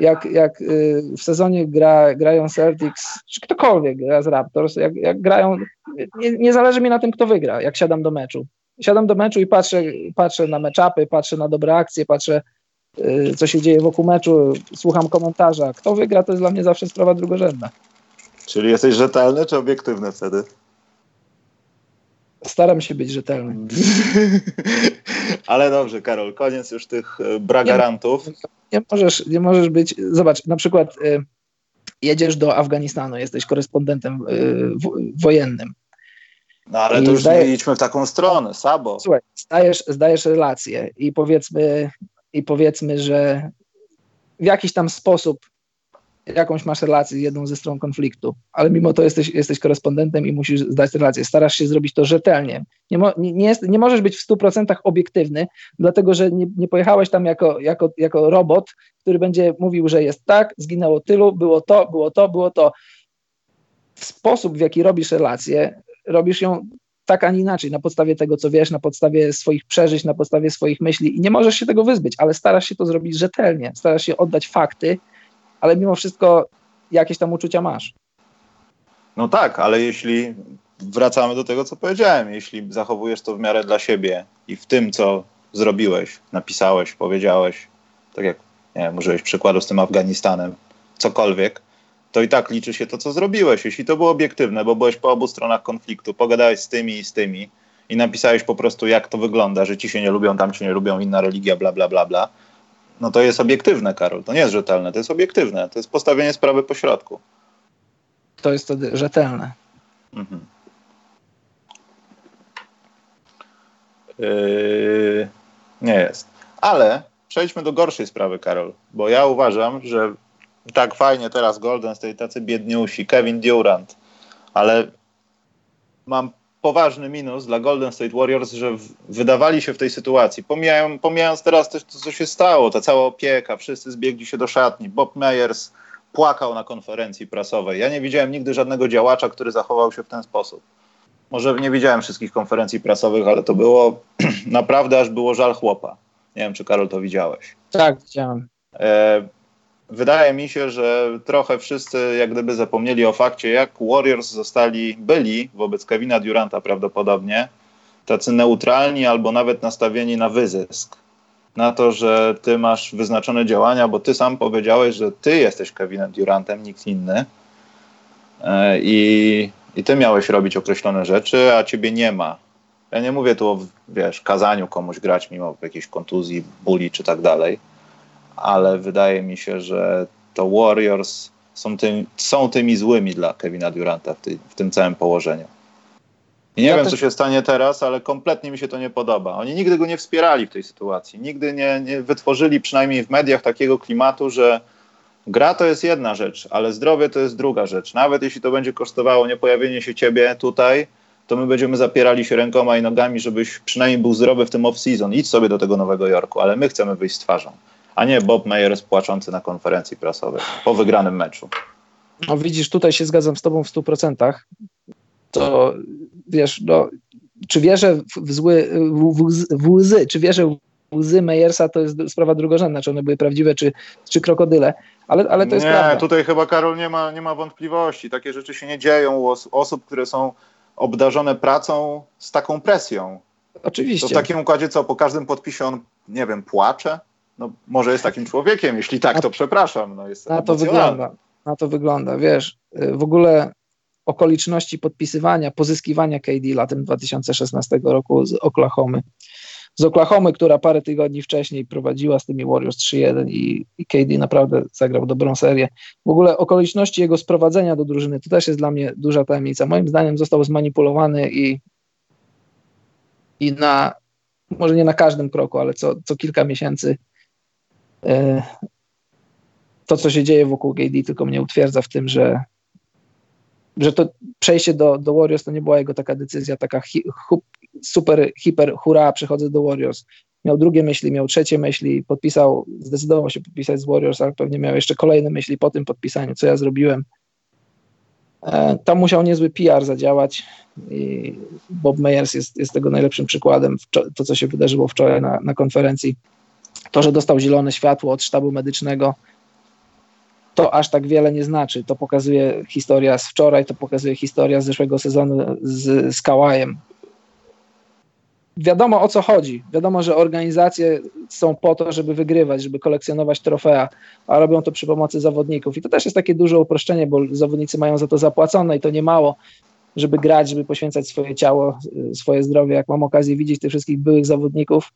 Jak, jak y, w sezonie gra, grają Celtics, czy ktokolwiek gra z Raptors, jak, jak grają, nie, nie zależy mi na tym, kto wygra, jak siadam do meczu. Siadam do meczu i patrzę, patrzę na meczapy, patrzę na dobre akcje, patrzę, y, co się dzieje wokół meczu, słucham komentarza. Kto wygra, to jest dla mnie zawsze sprawa drugorzędna. Czyli jesteś rzetelny czy obiektywny wtedy? Staram się być rzetelny. Ale dobrze, Karol, koniec już tych e, bragarantów. Nie, nie, możesz, nie możesz być. Zobacz, na przykład y, jedziesz do Afganistanu, jesteś korespondentem y, wojennym. No ale I to już zdaje... nie idźmy w taką stronę, Sabo. Słuchaj, zdajesz, zdajesz relację i powiedzmy, i powiedzmy, że w jakiś tam sposób jakąś masz relację z jedną ze stron konfliktu, ale mimo to jesteś, jesteś korespondentem i musisz zdać relację. Starasz się zrobić to rzetelnie. Nie, mo, nie, nie, jest, nie możesz być w 100% obiektywny, dlatego że nie, nie pojechałeś tam jako, jako, jako robot, który będzie mówił, że jest tak, zginęło tylu, było to, było to, było to. Sposób, w jaki robisz relację, robisz ją tak, a nie inaczej, na podstawie tego, co wiesz, na podstawie swoich przeżyć, na podstawie swoich myśli i nie możesz się tego wyzbyć, ale starasz się to zrobić rzetelnie, starasz się oddać fakty, ale mimo wszystko jakieś tam uczucia masz. No tak, ale jeśli wracamy do tego, co powiedziałem, jeśli zachowujesz to w miarę dla siebie i w tym, co zrobiłeś, napisałeś, powiedziałeś, tak jak nie wiem, użyłeś przykładu z tym Afganistanem, cokolwiek, to i tak liczy się to, co zrobiłeś. Jeśli to było obiektywne, bo byłeś po obu stronach konfliktu, pogadałeś z tymi i z tymi i napisałeś po prostu, jak to wygląda, że ci się nie lubią, tam się nie lubią, inna religia, bla, bla, bla, bla, no to jest obiektywne, Karol. To nie jest rzetelne, to jest obiektywne. To jest postawienie sprawy po środku. To jest wtedy rzetelne. Mhm. Yy, nie jest. Ale przejdźmy do gorszej sprawy, Karol, bo ja uważam, że tak fajnie teraz Golden State, tacy biedniusi, Kevin Durant, ale mam poważny minus dla Golden State Warriors, że w, wydawali się w tej sytuacji. Pomijają, pomijając teraz też to, co się stało, ta cała opieka, wszyscy zbiegli się do szatni. Bob Meyers płakał na konferencji prasowej. Ja nie widziałem nigdy żadnego działacza, który zachował się w ten sposób. Może nie widziałem wszystkich konferencji prasowych, ale to było naprawdę aż było żal chłopa. Nie wiem, czy Karol to widziałeś. Tak, widziałem. E, wydaje mi się, że trochę wszyscy jak gdyby zapomnieli o fakcie, jak Warriors zostali, byli wobec Kevina Duranta prawdopodobnie, tacy neutralni albo nawet nastawieni na wyzysk. Na to, że ty masz wyznaczone działania, bo ty sam powiedziałeś, że ty jesteś Kevinem Durantem, nikt inny. E, I, I ty miałeś robić określone rzeczy, a ciebie nie ma. Ja nie mówię tu o, wiesz, kazaniu komuś grać mimo jakiejś kontuzji, bóli czy tak dalej ale wydaje mi się, że to Warriors są, tym, są tymi złymi dla Kevina Duranta w, ty, w tym całym położeniu. I nie ja wiem, też... co się stanie teraz, ale kompletnie mi się to nie podoba. Oni nigdy go nie wspierali w tej sytuacji. Nigdy nie, nie wytworzyli, przynajmniej w mediach, takiego klimatu, że gra to jest jedna rzecz, ale zdrowie to jest druga rzecz. Nawet jeśli to będzie kosztowało nie pojawienie się ciebie tutaj, to my będziemy zapierali się rękoma i nogami, żebyś przynajmniej był zdrowy w tym off-season. Idź sobie do tego Nowego Jorku, ale my chcemy wyjść z twarzą a nie Bob Meyers płaczący na konferencji prasowej po wygranym meczu. No widzisz, tutaj się zgadzam z tobą w 100%. To wiesz, no, czy wierzę w, zły, w, w łzy, czy wierzę w łzy Meyersa, to jest sprawa drugorzędna, czy one były prawdziwe, czy, czy krokodyle, ale, ale to jest nie, prawda. tutaj chyba Karol nie ma, nie ma wątpliwości. Takie rzeczy się nie dzieją u os osób, które są obdarzone pracą z taką presją. Oczywiście. To w takim układzie co, po każdym podpisie on, nie wiem, płacze? No, może jest takim człowiekiem, jeśli tak, to przepraszam. No, jest na to wygląda. Na to wygląda. Wiesz, y, w ogóle okoliczności podpisywania, pozyskiwania KD latem 2016 roku z Oklahomy. Z Oklahomy, która parę tygodni wcześniej prowadziła z tymi Warriors 3-1 i, i KD naprawdę zagrał dobrą serię. W ogóle okoliczności jego sprowadzenia do drużyny to też jest dla mnie duża tajemnica. Moim zdaniem został zmanipulowany i, i na, może nie na każdym kroku, ale co, co kilka miesięcy to, co się dzieje wokół KD, tylko mnie utwierdza w tym, że, że to przejście do, do Warriors to nie była jego taka decyzja, taka hi, super, hiper, hura, przechodzę do Warriors. Miał drugie myśli, miał trzecie myśli, podpisał, zdecydował się podpisać z Warriors, ale pewnie miał jeszcze kolejne myśli po tym podpisaniu, co ja zrobiłem. E, tam musiał niezły PR zadziałać i Bob Meyers jest, jest tego najlepszym przykładem, to co się wydarzyło wczoraj na, na konferencji to, że dostał zielone światło od sztabu medycznego, to aż tak wiele nie znaczy. To pokazuje historia z wczoraj, to pokazuje historia z zeszłego sezonu z, z Kałajem. Wiadomo o co chodzi. Wiadomo, że organizacje są po to, żeby wygrywać, żeby kolekcjonować trofea, a robią to przy pomocy zawodników. I to też jest takie duże uproszczenie, bo zawodnicy mają za to zapłacone i to nie mało, żeby grać, żeby poświęcać swoje ciało, swoje zdrowie. Jak mam okazję widzieć tych wszystkich byłych zawodników,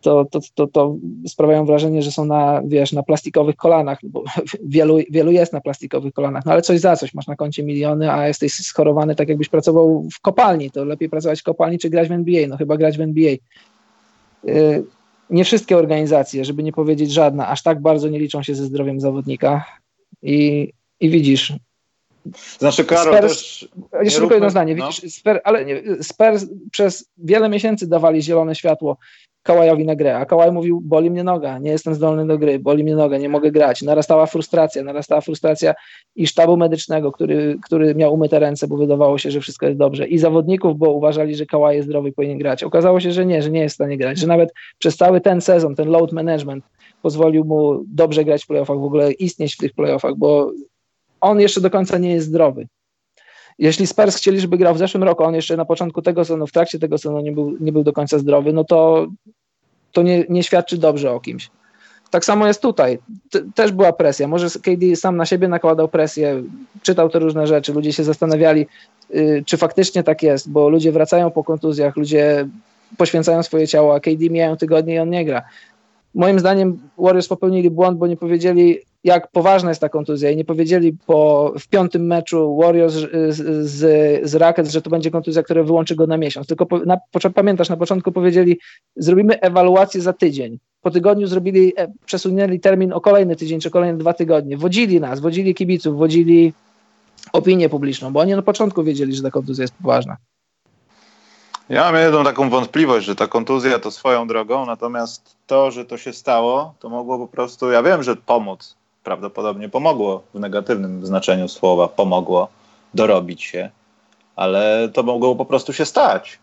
to, to, to, to sprawiają wrażenie, że są na, wiesz, na plastikowych kolanach, bo wielu, wielu jest na plastikowych kolanach, no ale coś za coś, masz na koncie miliony, a jesteś schorowany tak jakbyś pracował w kopalni, to lepiej pracować w kopalni czy grać w NBA, no chyba grać w NBA. Y, nie wszystkie organizacje, żeby nie powiedzieć żadna, aż tak bardzo nie liczą się ze zdrowiem zawodnika. I, i widzisz, znaczy, Karol, Spurs, też jeszcze tylko jedno zdanie, no. widzisz, Spurs, ale nie, Spurs przez wiele miesięcy dawali zielone światło Kałajowi na grę, a Kałaj mówił, boli mnie noga, nie jestem zdolny do gry, boli mnie noga, nie mogę grać. Narastała frustracja, narastała frustracja i sztabu medycznego, który, który miał umyte ręce, bo wydawało się, że wszystko jest dobrze i zawodników, bo uważali, że Kałaj jest zdrowy i powinien grać. Okazało się, że nie, że nie jest w stanie grać, że nawet przez cały ten sezon, ten load management pozwolił mu dobrze grać w playoffach, w ogóle istnieć w tych playoffach, bo on jeszcze do końca nie jest zdrowy. Jeśli Spurs chcieli, żeby grał w zeszłym roku, on jeszcze na początku tego sezonu, w trakcie tego sezonu nie był, nie był do końca zdrowy, no to, to nie, nie świadczy dobrze o kimś. tak samo jest tutaj. też była presja. Może KD sam na siebie nakładał presję, czytał te różne rzeczy, ludzie się zastanawiali, y, czy faktycznie tak jest, bo ludzie wracają po kontuzjach, ludzie poświęcają swoje ciało, a KD mijają tygodnie i on nie gra. Moim zdaniem Warriors popełnili błąd, bo nie powiedzieli, jak poważna jest ta kontuzja i nie powiedzieli po, w piątym meczu Warriors z, z, z Rockets, że to będzie kontuzja, która wyłączy go na miesiąc. Tylko po, na, pamiętasz, na początku powiedzieli, zrobimy ewaluację za tydzień. Po tygodniu zrobili, e, przesunęli termin o kolejny tydzień czy kolejne dwa tygodnie. Wodzili nas, wodzili kibiców, wodzili opinię publiczną, bo oni na początku wiedzieli, że ta kontuzja jest poważna. Ja mam jedną taką wątpliwość, że ta kontuzja to swoją drogą, natomiast to, że to się stało, to mogło po prostu, ja wiem, że pomóc, prawdopodobnie pomogło w negatywnym znaczeniu słowa, pomogło dorobić się, ale to mogło po prostu się stać.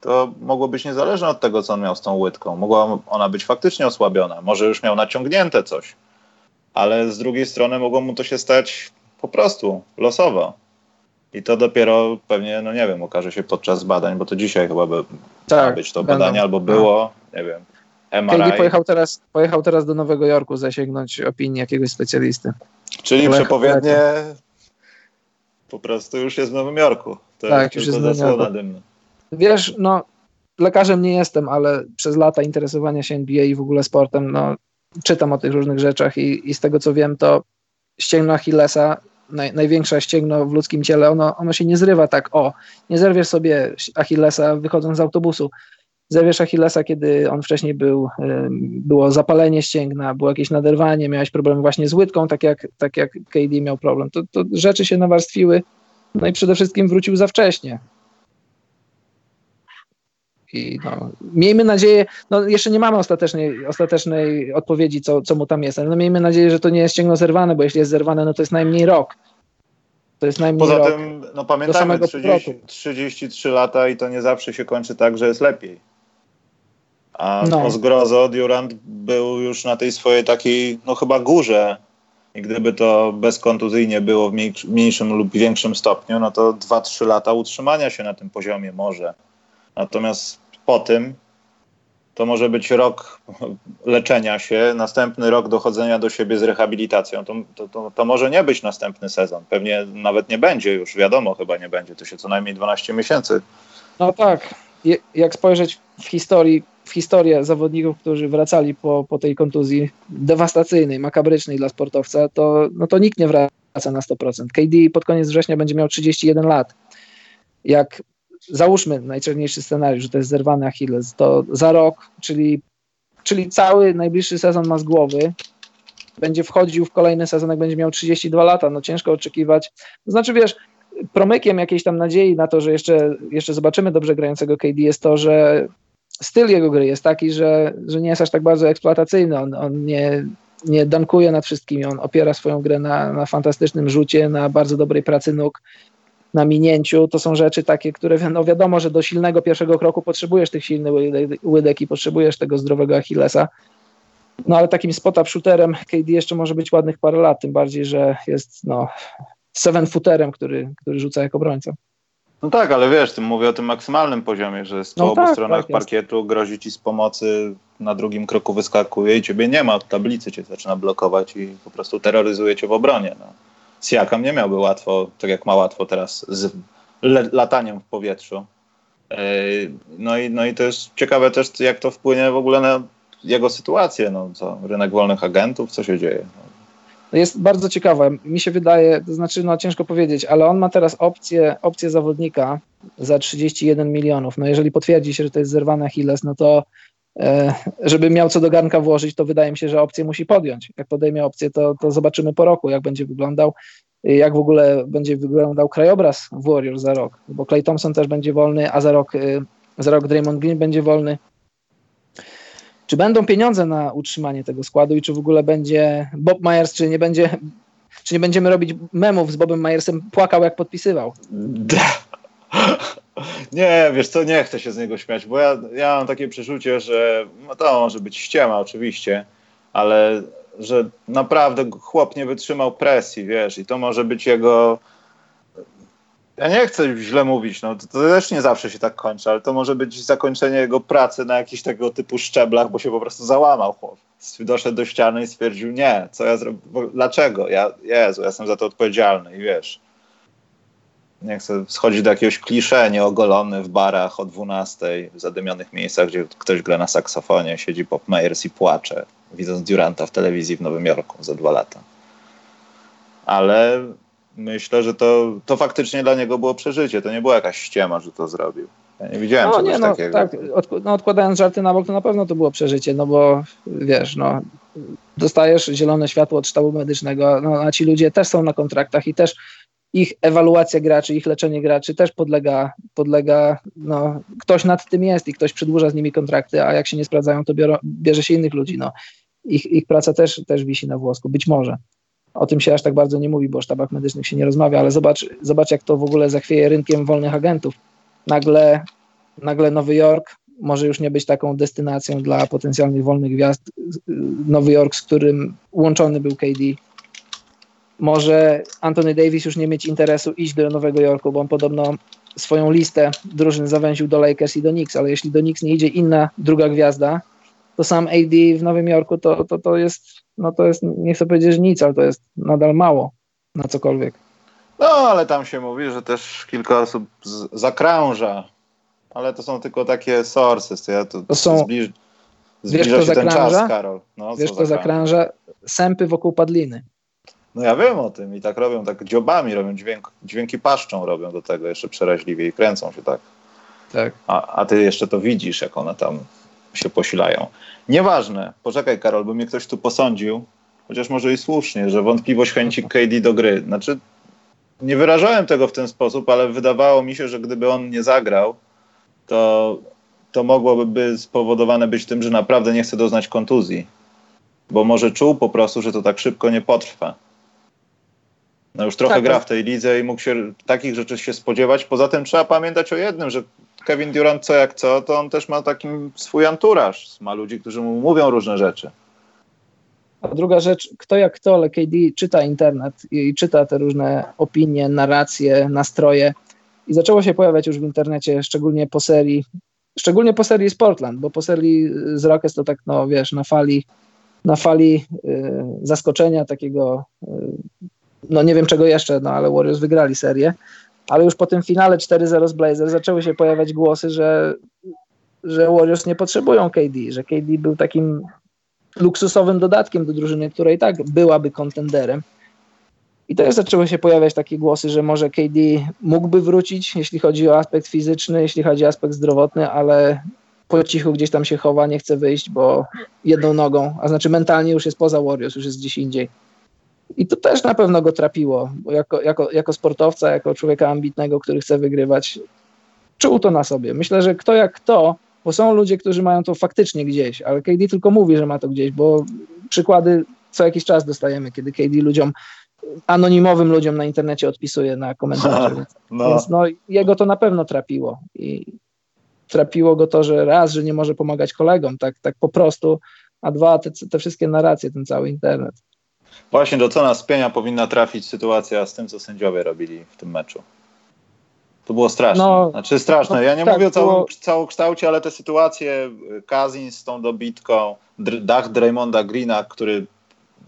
To mogło być niezależne od tego, co on miał z tą łydką. Mogła ona być faktycznie osłabiona, może już miał naciągnięte coś, ale z drugiej strony mogło mu to się stać po prostu losowo. I to dopiero pewnie, no nie wiem, okaże się podczas badań, bo to dzisiaj chyba by tak, być to badanie, albo było, no. nie wiem, MRI. Pojechał teraz, pojechał teraz do Nowego Jorku zasięgnąć opinii jakiegoś specjalisty. Czyli Lech, przepowiednie po prostu już jest w Nowym Jorku. To tak, już jest w Nowym Jorku. Wiesz, no lekarzem nie jestem, ale przez lata interesowania się NBA i w ogóle sportem, no czytam o tych różnych rzeczach i, i z tego co wiem, to ścięgno Achillesa naj, największe ścięgno w ludzkim ciele, ono, ono się nie zrywa tak, o, nie zerwiesz sobie Achillesa wychodząc z autobusu. Zerwiesz Achillesa, kiedy on wcześniej był, było zapalenie ścięgna, było jakieś naderwanie, miałeś problem właśnie z łydką, tak jak, tak jak KD miał problem. To, to rzeczy się nawarstwiły, no i przede wszystkim wrócił za wcześnie. I no, miejmy nadzieję, no jeszcze nie mamy ostatecznej, ostatecznej odpowiedzi, co, co mu tam jest, ale no miejmy nadzieję, że to nie jest ścięgno zerwane, bo jeśli jest zerwane, no to jest najmniej rok. To jest najmniej Poza rok tym, no pamiętajmy, 30, 33 lata i to nie zawsze się kończy tak, że jest lepiej. A no. zgrozo Durant był już na tej swojej takiej, no chyba górze. I gdyby to bezkontuzyjnie było w mniejszym lub większym stopniu, no to 2-3 lata utrzymania się na tym poziomie może. Natomiast po tym to może być rok leczenia się, następny rok dochodzenia do siebie z rehabilitacją. To, to, to, to, może nie być następny sezon. Pewnie nawet nie będzie już, wiadomo, chyba nie będzie. To się co najmniej 12 miesięcy. No tak. Jak spojrzeć w historii, w historię zawodników, którzy wracali po, po tej kontuzji dewastacyjnej, makabrycznej dla sportowca, to, no to nikt nie wraca na 100%. KD pod koniec września będzie miał 31 lat. Jak załóżmy najczarniejszy scenariusz, że to jest zerwany Achilles, to za rok, czyli, czyli cały najbliższy sezon ma z głowy, będzie wchodził w kolejny sezon, jak będzie miał 32 lata, no ciężko oczekiwać. Znaczy, wiesz, promykiem jakiejś tam nadziei na to, że jeszcze, jeszcze zobaczymy dobrze grającego KD jest to, że styl jego gry jest taki, że, że nie jest aż tak bardzo eksploatacyjny, on, on nie, nie dankuje nad wszystkimi, on opiera swoją grę na, na fantastycznym rzucie, na bardzo dobrej pracy nóg, na minięciu, to są rzeczy takie, które no wiadomo, że do silnego pierwszego kroku potrzebujesz tych silnych łydek i potrzebujesz tego zdrowego Achillesa. No ale takim spot-up shooterem KD jeszcze może być ładnych parę lat, tym bardziej, że jest no seven footerem, który, który rzuca jako obrońca. No tak, ale wiesz, tym mówię o tym maksymalnym poziomie, że z po no obu tak, stronach tak parkietu jest. grozi ci z pomocy, na drugim kroku wyskakuje i ciebie nie ma, tablicy cię zaczyna blokować i po prostu terroryzuje cię w obronie. No. Siakam nie miałby łatwo, tak jak ma łatwo teraz z lataniem w powietrzu. E, no i, no i to jest ciekawe też, jak to wpłynie w ogóle na jego sytuację. No, co, rynek wolnych agentów, co się dzieje? No jest bardzo ciekawe. Mi się wydaje, to znaczy, no ciężko powiedzieć, ale on ma teraz opcję, opcję zawodnika za 31 milionów. No jeżeli potwierdzi się, że to jest zerwany Achilles, no to E, żeby miał co do garnka włożyć, to wydaje mi się, że opcję musi podjąć. Jak podejmie opcję, to, to zobaczymy po roku, jak będzie wyglądał, jak w ogóle będzie wyglądał krajobraz Warriors za rok, bo Clay Thompson też będzie wolny, a za rok, y, za rok Draymond Green będzie wolny. Czy będą pieniądze na utrzymanie tego składu i czy w ogóle będzie Bob Myers, czy nie będzie, czy nie będziemy robić memów z Bobem Myersem, płakał jak podpisywał? Nie, wiesz co, nie chcę się z niego śmiać, bo ja, ja mam takie przeczucie, że no to może być ściema oczywiście, ale że naprawdę chłop nie wytrzymał presji, wiesz, i to może być jego Ja nie chcę źle mówić, no to, to, też nie zawsze się tak kończy, ale to może być zakończenie jego pracy na jakichś tego typu szczeblach, bo się po prostu załamał chłop. Doszedł do ściany i stwierdził, nie, co ja zrobię, dlaczego? Ja, Jezu, ja jestem za to odpowiedzialny i wiesz. Nie chcę schodzić do jakiegoś klisze, nieogolony w barach o 12 w zadymionych miejscach, gdzie ktoś gra na saksofonie, siedzi Pop Meyers i płacze, widząc Duranta w telewizji w Nowym Jorku za dwa lata. Ale myślę, że to, to faktycznie dla niego było przeżycie. To nie była jakaś ściema, że to zrobił. Ja nie widziałem no, czegoś nie, no, takiego. Tak, od, no, odkładając żarty na bok, to na pewno to było przeżycie, no bo wiesz, no, dostajesz zielone światło od sztabu medycznego, no, a ci ludzie też są na kontraktach i też ich ewaluacja graczy, ich leczenie graczy też podlega, podlega no, ktoś nad tym jest i ktoś przedłuża z nimi kontrakty, a jak się nie sprawdzają, to biorą, bierze się innych ludzi. No. Ich, ich praca też, też wisi na włosku, być może. O tym się aż tak bardzo nie mówi, bo o sztabach medycznych się nie rozmawia, ale zobacz, zobacz jak to w ogóle zachwieje rynkiem wolnych agentów. Nagle, nagle Nowy Jork może już nie być taką destynacją dla potencjalnych wolnych gwiazd. Nowy Jork, z którym łączony był KD, może Anthony Davis już nie mieć interesu iść do Nowego Jorku, bo on podobno swoją listę drużyn zawęził do Lakers i do Knicks, ale jeśli do Knicks nie idzie inna druga gwiazda, to sam AD w Nowym Jorku to, to, to jest, no to jest, nie chcę powiedzieć nic, ale to jest nadal mało na cokolwiek. No, ale tam się mówi, że też kilka osób z, zakrąża, ale to są tylko takie sources, to ja to, to są, zbliż, zbliża wiesz, się ten czas, Karol. No, wiesz, co zakrąża? Sępy wokół padliny. No ja wiem o tym i tak robią, tak dziobami robią, dźwięk, dźwięki paszczą robią do tego jeszcze przeraźliwie i kręcą się tak. Tak. A, a ty jeszcze to widzisz, jak one tam się posilają. Nieważne, poczekaj Karol, bo mnie ktoś tu posądził, chociaż może i słusznie, że wątpliwość chęci KD do gry. Znaczy, nie wyrażałem tego w ten sposób, ale wydawało mi się, że gdyby on nie zagrał, to, to mogłoby spowodowane być tym, że naprawdę nie chce doznać kontuzji. Bo może czuł po prostu, że to tak szybko nie potrwa. No już trochę tak, gra w tej lidze i mógł się takich rzeczy się spodziewać. Poza tym trzeba pamiętać o jednym, że Kevin Durant co jak co, to on też ma taki swój anturaż. Ma ludzi, którzy mu mówią różne rzeczy. A druga rzecz, kto jak kto, ale KD czyta internet i czyta te różne opinie, narracje, nastroje. I zaczęło się pojawiać już w internecie, szczególnie po serii, szczególnie po serii z Portland, bo po serii z Rockets to tak, no wiesz, na fali, na fali y, zaskoczenia takiego y, no nie wiem czego jeszcze, no ale Warriors wygrali serię, ale już po tym finale 4-0 z Blazers zaczęły się pojawiać głosy, że, że Warriors nie potrzebują KD, że KD był takim luksusowym dodatkiem do drużyny, która i tak byłaby kontenderem. I też zaczęły się pojawiać takie głosy, że może KD mógłby wrócić, jeśli chodzi o aspekt fizyczny, jeśli chodzi o aspekt zdrowotny, ale po cichu gdzieś tam się chowa, nie chce wyjść, bo jedną nogą, a znaczy mentalnie już jest poza Warriors, już jest gdzieś indziej. I to też na pewno go trapiło, bo jako, jako, jako sportowca, jako człowieka ambitnego, który chce wygrywać, czuł to na sobie. Myślę, że kto jak kto, bo są ludzie, którzy mają to faktycznie gdzieś, ale KD tylko mówi, że ma to gdzieś, bo przykłady co jakiś czas dostajemy, kiedy KD ludziom, anonimowym ludziom na internecie odpisuje na komentarze. Więc, no. więc no, jego to na pewno trapiło. I trapiło go to, że raz, że nie może pomagać kolegom, tak, tak po prostu, a dwa, te, te wszystkie narracje, ten cały internet. Właśnie do co nas pienia powinna trafić sytuacja z tym, co sędziowie robili w tym meczu. To było straszne. No, znaczy straszne. Ja nie tak, mówię o całym, było... całokształcie, ale te sytuacje, Kazin z tą dobitką, dach Draymonda Greena, który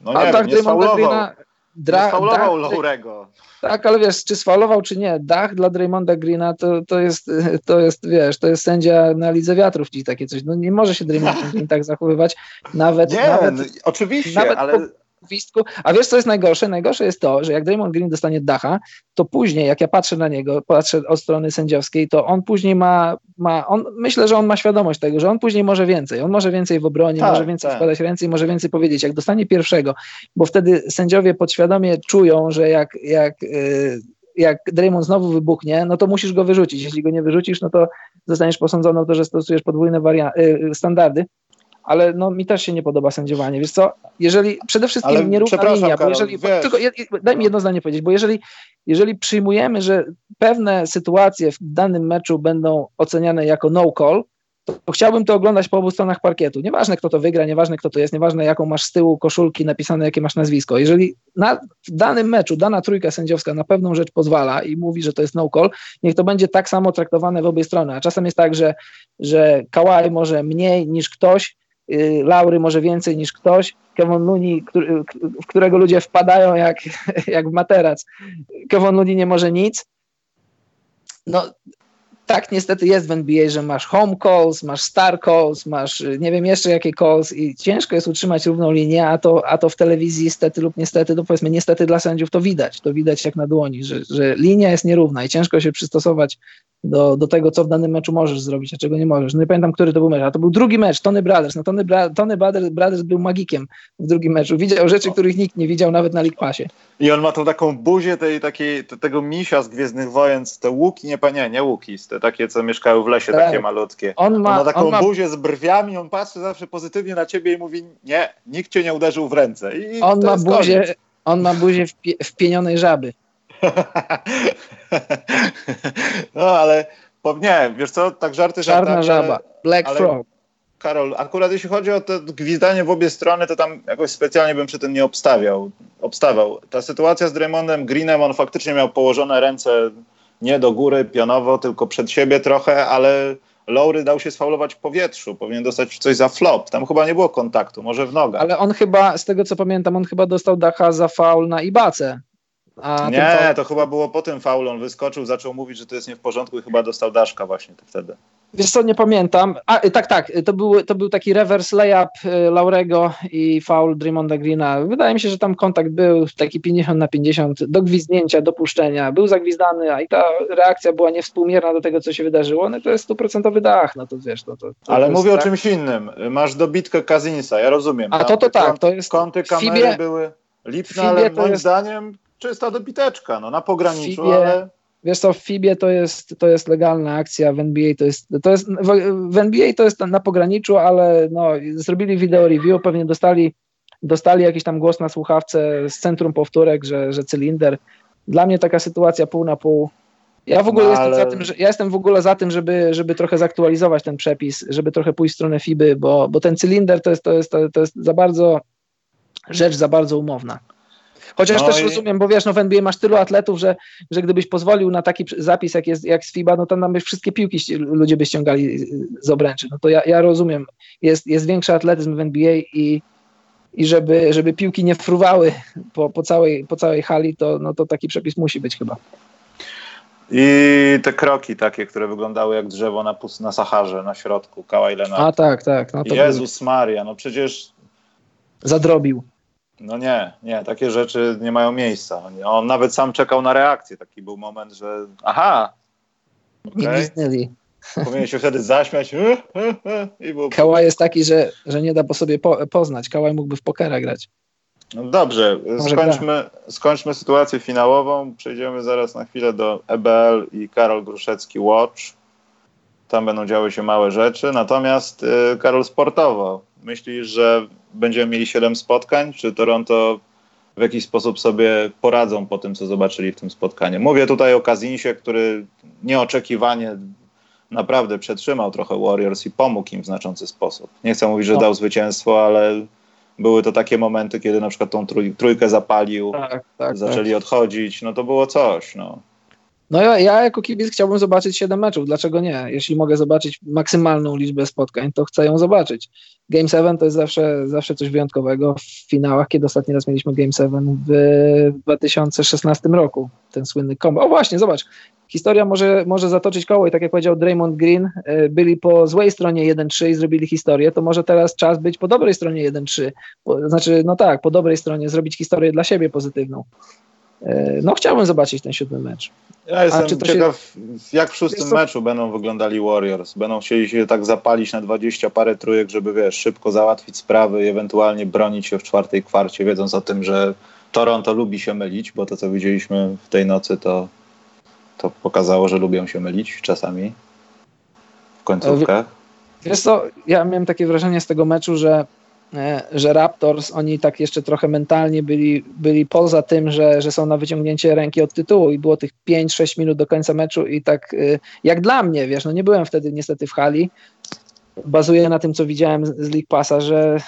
no nie A wiem, nie Draymonda Greena, dra, nie sfaulował Laurego. Tak, ale wiesz, czy sfaulował, czy nie, dach dla Draymonda Greena to, to, jest, to jest, wiesz, to jest sędzia na Lidze Wiatrów, ci takie coś. No nie może się Draymond Green tak zachowywać, nawet... Nie, nawet, oczywiście, nawet ale... Po, gwizdku. A wiesz, co jest najgorsze? Najgorsze jest to, że jak Damon Green dostanie dacha, to później, jak ja patrzę na niego, patrzę od strony sędziowskiej, to on później ma, ma on, myślę, że on ma świadomość tego, że on później może więcej. On może więcej w obronie, tak, może więcej tak. składać ręce i może więcej powiedzieć, jak dostanie pierwszego, bo wtedy sędziowie podświadomie czują, że jak, jak yy, jak Draymond znowu wybuchnie, no to musisz go wyrzucić. Jeśli go nie wyrzucisz, no to zostaniesz posądzony o to, że stosujesz podwójne y, standardy ale no, mi też się nie podoba sędziowanie. Wiesz co, jeżeli przede wszystkim ale nierówna linia, bo jeżeli, tylko daj mi jedno zdanie powiedzieć, bo jeżeli, jeżeli przyjmujemy, że pewne sytuacje w danym meczu będą oceniane jako no call, to chciałbym to oglądać po obu stronach parkietu. Nieważne, kto to wygra, nieważne, kto to jest, nieważne, jaką masz z tyłu koszulki napisane, jakie masz nazwisko. Jeżeli na, w danym meczu dana trójka sędziowska na pewną rzecz pozwala i mówi, że to jest no call, niech to będzie tak samo traktowane w obie strony. A czasem jest tak, że, że Kawhi może mniej niż ktoś, Laury może więcej niż ktoś, Kevin Looney, który, w którego ludzie wpadają jak, jak w materac. Kevin Looney nie może nic. No, tak niestety jest w NBA, że masz home calls, masz star calls, masz nie wiem jeszcze jakie calls i ciężko jest utrzymać równą linię, a to, a to w telewizji stety lub niestety, no powiedzmy niestety dla sędziów to widać, to widać jak na dłoni, że, że linia jest nierówna i ciężko się przystosować do, do tego, co w danym meczu możesz zrobić, a czego nie możesz. No nie pamiętam, który to był mecz, a to był drugi mecz, Tony Brothers. No Tony, Bra Tony Brothers, Brothers był magikiem w drugim meczu. Widział rzeczy, których nikt nie widział nawet na League Passie. I on ma tą taką buzię tej, takiej, tego misia z Gwiezdnych Wojen, te łuki, nie, nie, nie łuki, te takie, co mieszkały w lesie, tak. takie malutkie. On ma, on ma taką on ma... buzię z brwiami, on patrzy zawsze pozytywnie na ciebie i mówi, nie, nikt cię nie uderzył w ręce. I on, ma buzię, on ma buzię wpienionej żaby. no ale nie, wiesz co, tak żarty Czarna żaba, Black ale, Frog. Karol, akurat jeśli chodzi o to gwizdanie w obie strony, to tam jakoś specjalnie bym przy tym nie obstawiał. obstawał. Ta sytuacja z Draymondem Greenem, on faktycznie miał położone ręce nie do góry pionowo, tylko przed siebie trochę, ale Lowry dał się sfaulować w powietrzu, powinien dostać coś za flop. Tam chyba nie było kontaktu, może w nogach. Ale on chyba, z tego co pamiętam, on chyba dostał Dacha za faul na Ibace. A nie, faul... to chyba było po tym faulu. On wyskoczył, zaczął mówić, że to jest nie w porządku i chyba dostał daszka właśnie wtedy. Wiesz co, nie pamiętam. A, tak, tak, to był, to był taki reverse layup y, Laurego i foul Draymonda Greena. Wydaje mi się, że tam kontakt był taki 50 na 50, do gwizdnięcia, do puszczenia. Był zagwizdany, a i ta reakcja była niewspółmierna do tego, co się wydarzyło. No to jest stuprocentowy dach, no to wiesz. No to, to Ale mówię tak? o czymś innym. Masz dobitkę Kazinsa, ja rozumiem. A to to tak, to jest... Kąty kamery Fibie, były lipne, ale moim jest... zdaniem czysta dobiteczka, no na pograniczu, Fibie, ale... Wiesz co, w FIBie to jest, to jest legalna akcja, w NBA to jest, to jest, w NBA to jest na pograniczu, ale no, zrobili video review, pewnie dostali, dostali jakiś tam głos na słuchawce z centrum powtórek, że, że cylinder. Dla mnie taka sytuacja pół na pół. Ja w ogóle no, ale... jestem za tym, że, ja jestem w ogóle za tym, żeby, żeby trochę zaktualizować ten przepis, żeby trochę pójść w stronę FIBy, bo, bo ten cylinder to jest, to, jest, to jest za bardzo rzecz za bardzo umowna. Chociaż no też i... rozumiem, bo wiesz, no w NBA masz tylu atletów, że, że gdybyś pozwolił na taki zapis, jak jest jak z FIBA, no to nam by wszystkie piłki ludzie by ściągali z obręczy. No to ja, ja rozumiem, jest, jest większy atletyzm w NBA i, i żeby, żeby piłki nie fruwały po, po, całej, po całej hali, to, no to taki przepis musi być chyba. I te kroki takie, które wyglądały jak drzewo na, na Saharze, na środku, Kawhi Leonard. A tak, tak. No Jezus był... Maria, no przecież... Zadrobił. No nie, nie, takie rzeczy nie mają miejsca. On nawet sam czekał na reakcję. Taki był moment, że aha, okay. nie. Powinien się wtedy zaśmiać. I był... Kałaj jest taki, że, że nie da po sobie po, poznać. Kałaj mógłby w pokera grać. No dobrze, skończmy, skończmy sytuację finałową. Przejdziemy zaraz na chwilę do EBL i Karol Gruszecki Watch. Tam będą działy się małe rzeczy. Natomiast y, Karol sportowo. Myślisz, że będziemy mieli 7 spotkań? Czy Toronto w jakiś sposób sobie poradzą po tym, co zobaczyli w tym spotkaniu? Mówię tutaj o Kazinsie, który nieoczekiwanie naprawdę przetrzymał trochę Warriors i pomógł im w znaczący sposób. Nie chcę mówić, że no. dał zwycięstwo, ale były to takie momenty, kiedy na przykład tą trój, trójkę zapalił, tak, tak, zaczęli tak. odchodzić, no to było coś. No. No ja, ja jako kibic chciałbym zobaczyć 7 meczów, dlaczego nie? Jeśli mogę zobaczyć maksymalną liczbę spotkań, to chcę ją zobaczyć. Game 7 to jest zawsze, zawsze coś wyjątkowego w finałach, kiedy ostatni raz mieliśmy Game 7 w 2016 roku, ten słynny combo. O właśnie, zobacz, historia może, może zatoczyć koło i tak jak powiedział Draymond Green, e, byli po złej stronie 1-3 i zrobili historię, to może teraz czas być po dobrej stronie 1-3. Znaczy, no tak, po dobrej stronie zrobić historię dla siebie pozytywną. E, no chciałbym zobaczyć ten siódmy mecz. Ja jestem ciekaw, się... jak w szóstym to... meczu będą wyglądali Warriors. Będą chcieli się tak zapalić na dwadzieścia parę trójek, żeby wiesz, szybko załatwić sprawy i ewentualnie bronić się w czwartej kwarcie, wiedząc o tym, że Toronto lubi się mylić, bo to co widzieliśmy w tej nocy to, to pokazało, że lubią się mylić czasami w końcówkach. Wiesz co, ja miałem takie wrażenie z tego meczu, że E, że Raptors, oni tak jeszcze trochę mentalnie byli, byli poza tym, że, że są na wyciągnięcie ręki od tytułu i było tych 5-6 minut do końca meczu i tak e, jak dla mnie, wiesz, no nie byłem wtedy niestety w hali, bazuję na tym, co widziałem z League Passa, że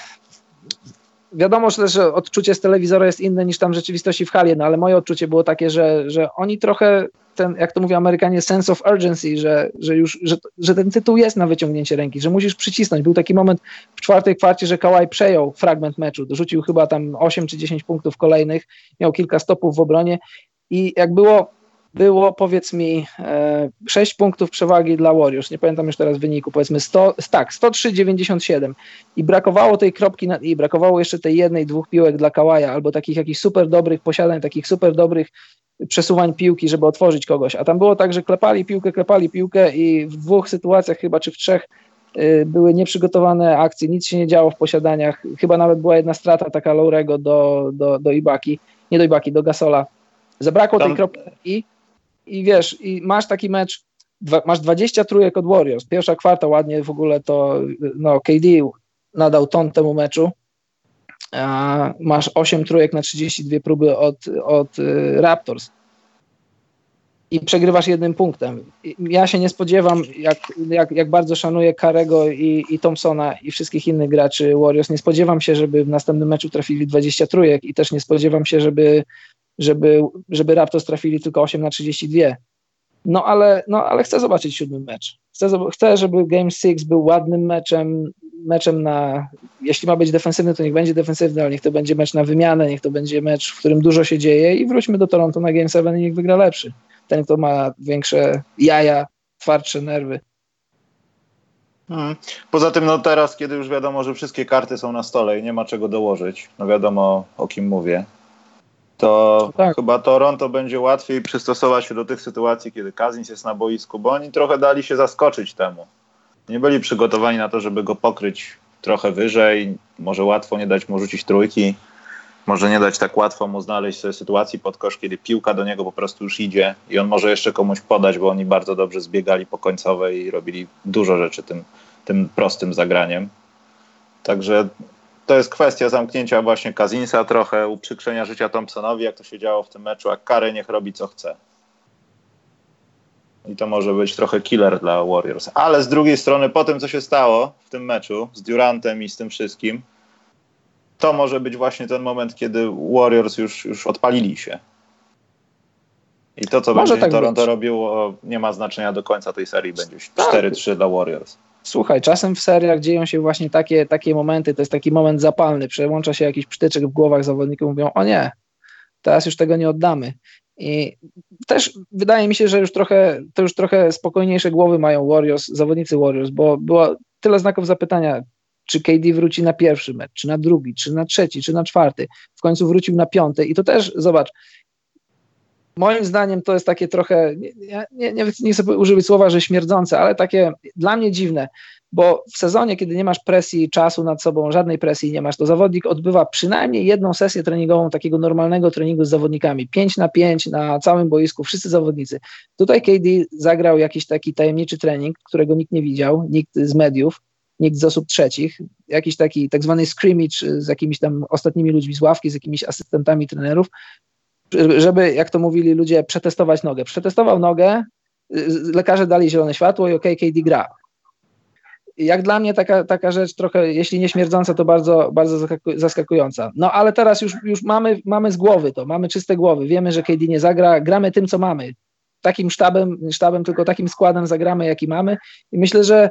wiadomo, że też odczucie z telewizora jest inne niż tam rzeczywistości w hali, no ale moje odczucie było takie, że, że oni trochę ten, jak to mówią Amerykanie, sense of urgency, że, że już, że, że ten tytuł jest na wyciągnięcie ręki, że musisz przycisnąć. Był taki moment w czwartej kwarcie, że Kawhi przejął fragment meczu, dorzucił chyba tam 8 czy 10 punktów kolejnych, miał kilka stopów w obronie i jak było było powiedz mi e, 6 punktów przewagi dla Warriors, nie pamiętam już teraz wyniku, powiedzmy 100, tak, 103-97 i brakowało tej kropki na, i brakowało jeszcze tej jednej, dwóch piłek dla Kałaja albo takich jakichś super dobrych posiadań, takich super dobrych przesuwań piłki, żeby otworzyć kogoś, a tam było tak, że klepali piłkę, klepali piłkę i w dwóch sytuacjach chyba, czy w trzech y, były nieprzygotowane akcje, nic się nie działo w posiadaniach, chyba nawet była jedna strata taka Laurego do, do, do Ibaki, nie do Ibaki, do Gasola. Zabrakło tam... tej kropki i wiesz, i masz taki mecz, dwa, masz 20 trójek od Warriors, pierwsza kwarta ładnie w ogóle to, no KD nadał ton temu meczu, a masz 8 trójek na 32 próby od, od y, Raptors. I przegrywasz jednym punktem. Ja się nie spodziewam, jak, jak, jak bardzo szanuję Karego i, i Thompsona i wszystkich innych graczy Warriors, nie spodziewam się, żeby w następnym meczu trafili 20 trójek i też nie spodziewam się, żeby żeby, żeby Raptors trafili tylko 8 na 32. No ale, no ale chcę zobaczyć siódmy mecz. Chcę, chcę, żeby Game 6 był ładnym meczem, meczem na, jeśli ma być defensywny, to niech będzie defensywny, ale niech to będzie mecz na wymianę, niech to będzie mecz, w którym dużo się dzieje i wróćmy do Toronto na Game 7 i niech wygra lepszy. Ten, kto ma większe jaja, twardsze nerwy. Hmm. Poza tym, no teraz, kiedy już wiadomo, że wszystkie karty są na stole i nie ma czego dołożyć, no wiadomo o kim mówię, to tak. chyba Toronto będzie łatwiej przystosować się do tych sytuacji, kiedy Kazins jest na boisku, bo oni trochę dali się zaskoczyć temu. Nie byli przygotowani na to, żeby go pokryć trochę wyżej, może łatwo nie dać mu rzucić trójki, może nie dać tak łatwo mu znaleźć sobie sytuacji pod kosz, kiedy piłka do niego po prostu już idzie i on może jeszcze komuś podać, bo oni bardzo dobrze zbiegali po końcowej i robili dużo rzeczy tym, tym prostym zagraniem. Także to jest kwestia zamknięcia właśnie Kazinsa trochę, uprzykrzenia życia Thompsonowi, jak to się działo w tym meczu, a Kary niech robi co chce. I to może być trochę killer dla Warriors. Ale z drugiej strony, po tym, co się stało w tym meczu z Durantem i z tym wszystkim, to może być właśnie ten moment, kiedy Warriors już, już odpalili się. I to, co może będzie tak Toronto być. robiło, nie ma znaczenia do końca tej serii. Będzie 4-3 tak. dla Warriors. Słuchaj, czasem w seriach dzieją się właśnie takie, takie momenty, to jest taki moment zapalny, przełącza się jakiś przytyczek w głowach zawodników, mówią, o nie, teraz już tego nie oddamy. I też wydaje mi się, że już trochę, to już trochę spokojniejsze głowy mają Warriors, zawodnicy Warriors, bo było tyle znaków zapytania, czy KD wróci na pierwszy mecz, czy na drugi, czy na trzeci, czy na czwarty. W końcu wrócił na piąty i to też, zobacz, moim zdaniem to jest takie trochę, nie, nie, nie, nie chcę użyć słowa, że śmierdzące, ale takie dla mnie dziwne, bo w sezonie, kiedy nie masz presji czasu nad sobą, żadnej presji nie masz, to zawodnik odbywa przynajmniej jedną sesję treningową takiego normalnego treningu z zawodnikami, 5 na 5 na całym boisku, wszyscy zawodnicy. Tutaj KD zagrał jakiś taki tajemniczy trening, którego nikt nie widział, nikt z mediów, nikt z osób trzecich, jakiś taki tak zwany scrimmage z jakimiś tam ostatnimi ludźmi z ławki, z jakimiś asystentami trenerów, żeby, jak to mówili ludzie, przetestować nogę. Przetestował nogę, lekarze dali zielone światło i OK, KD gra. Jak dla mnie taka, taka rzecz trochę, jeśli nie śmierdząca, to bardzo, bardzo zaskakująca. No ale teraz już, już mamy, mamy z głowy to, mamy czyste głowy, wiemy, że KD nie zagra, gramy tym, co mamy. Takim sztabem, sztabem tylko takim składem zagramy, jaki mamy i myślę, że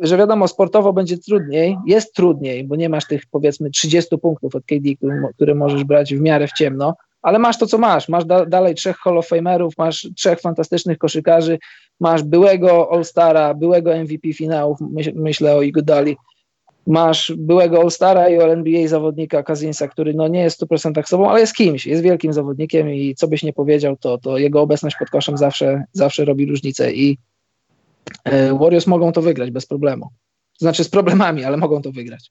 że wiadomo, sportowo będzie trudniej, jest trudniej, bo nie masz tych powiedzmy 30 punktów od KD, które, które możesz brać w miarę w ciemno, ale masz to, co masz. Masz da, dalej trzech Hall of Famerów, masz trzech fantastycznych koszykarzy, masz byłego All-Stara, byłego MVP finałów, myśl, myślę o Igodali, masz byłego All-Stara i All-NBA zawodnika Kazinsa, który no nie jest w 100% sobą, ale jest kimś, jest wielkim zawodnikiem i co byś nie powiedział, to, to jego obecność pod koszem zawsze, zawsze robi różnicę i e, Warriors mogą to wygrać bez problemu. Znaczy z problemami, ale mogą to wygrać.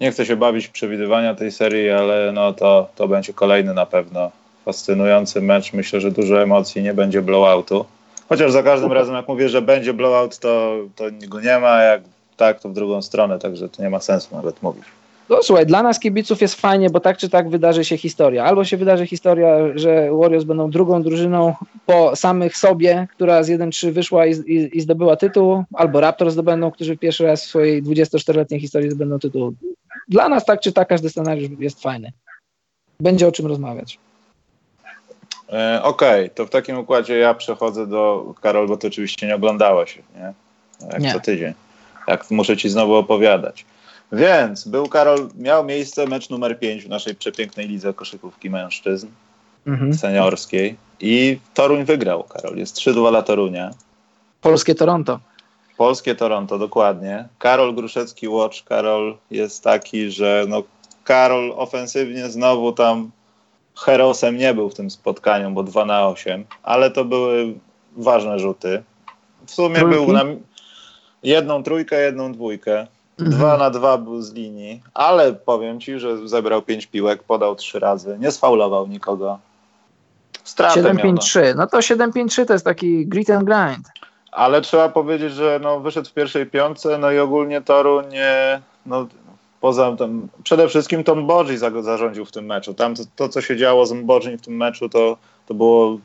Nie chcę się bawić w przewidywania tej serii, ale no to, to będzie kolejny na pewno fascynujący mecz. Myślę, że dużo emocji, nie będzie blowoutu. Chociaż za każdym razem, jak mówię, że będzie blowout, to, to go nie ma, jak tak, to w drugą stronę, także to nie ma sensu nawet mówić. No słuchaj, dla nas kibiców jest fajnie, bo tak czy tak wydarzy się historia. Albo się wydarzy historia, że Warriors będą drugą drużyną po samych sobie, która z 1-3 wyszła i, i, i, zdobyła tytuł, albo Raptors zdobędą, którzy pierwszy raz w swojej 24-letniej historii zdobędą tytuł. Dla nas tak czy tak każdy scenariusz jest fajny. Będzie o czym rozmawiać. E, Okej, okay, to w takim układzie ja przechodzę do Karol, bo to oczywiście nie oglądałeś, nie? Jak nie. co tydzień. Jak muszę ci znowu opowiadać. Więc był Karol, miał miejsce mecz numer 5 w naszej przepięknej lidze koszykówki mężczyzn mhm. seniorskiej i Toruń wygrał, Karol. Jest 3-2 dla Torunia. Polskie Toronto. Polskie Toronto, dokładnie. Karol Gruszecki Watch, Karol jest taki, że no Karol ofensywnie znowu tam herosem nie był w tym spotkaniu, bo 2 na 8, ale to były ważne rzuty. W sumie Trójki? był na jedną trójkę, jedną dwójkę. Mhm. Dwa na dwa był z linii, ale powiem ci, że zebrał pięć piłek, podał trzy razy, nie sfaulował nikogo. 7-5-3. No to 7-5-3 to jest taki grit and grind. Ale trzeba powiedzieć, że no, wyszedł w pierwszej piątce, no i ogólnie Toru nie. No, poza tym, przede wszystkim Tom Bodzi zarządził w tym meczu. Tam to, to co się działo z Bodzi w tym meczu, to, to było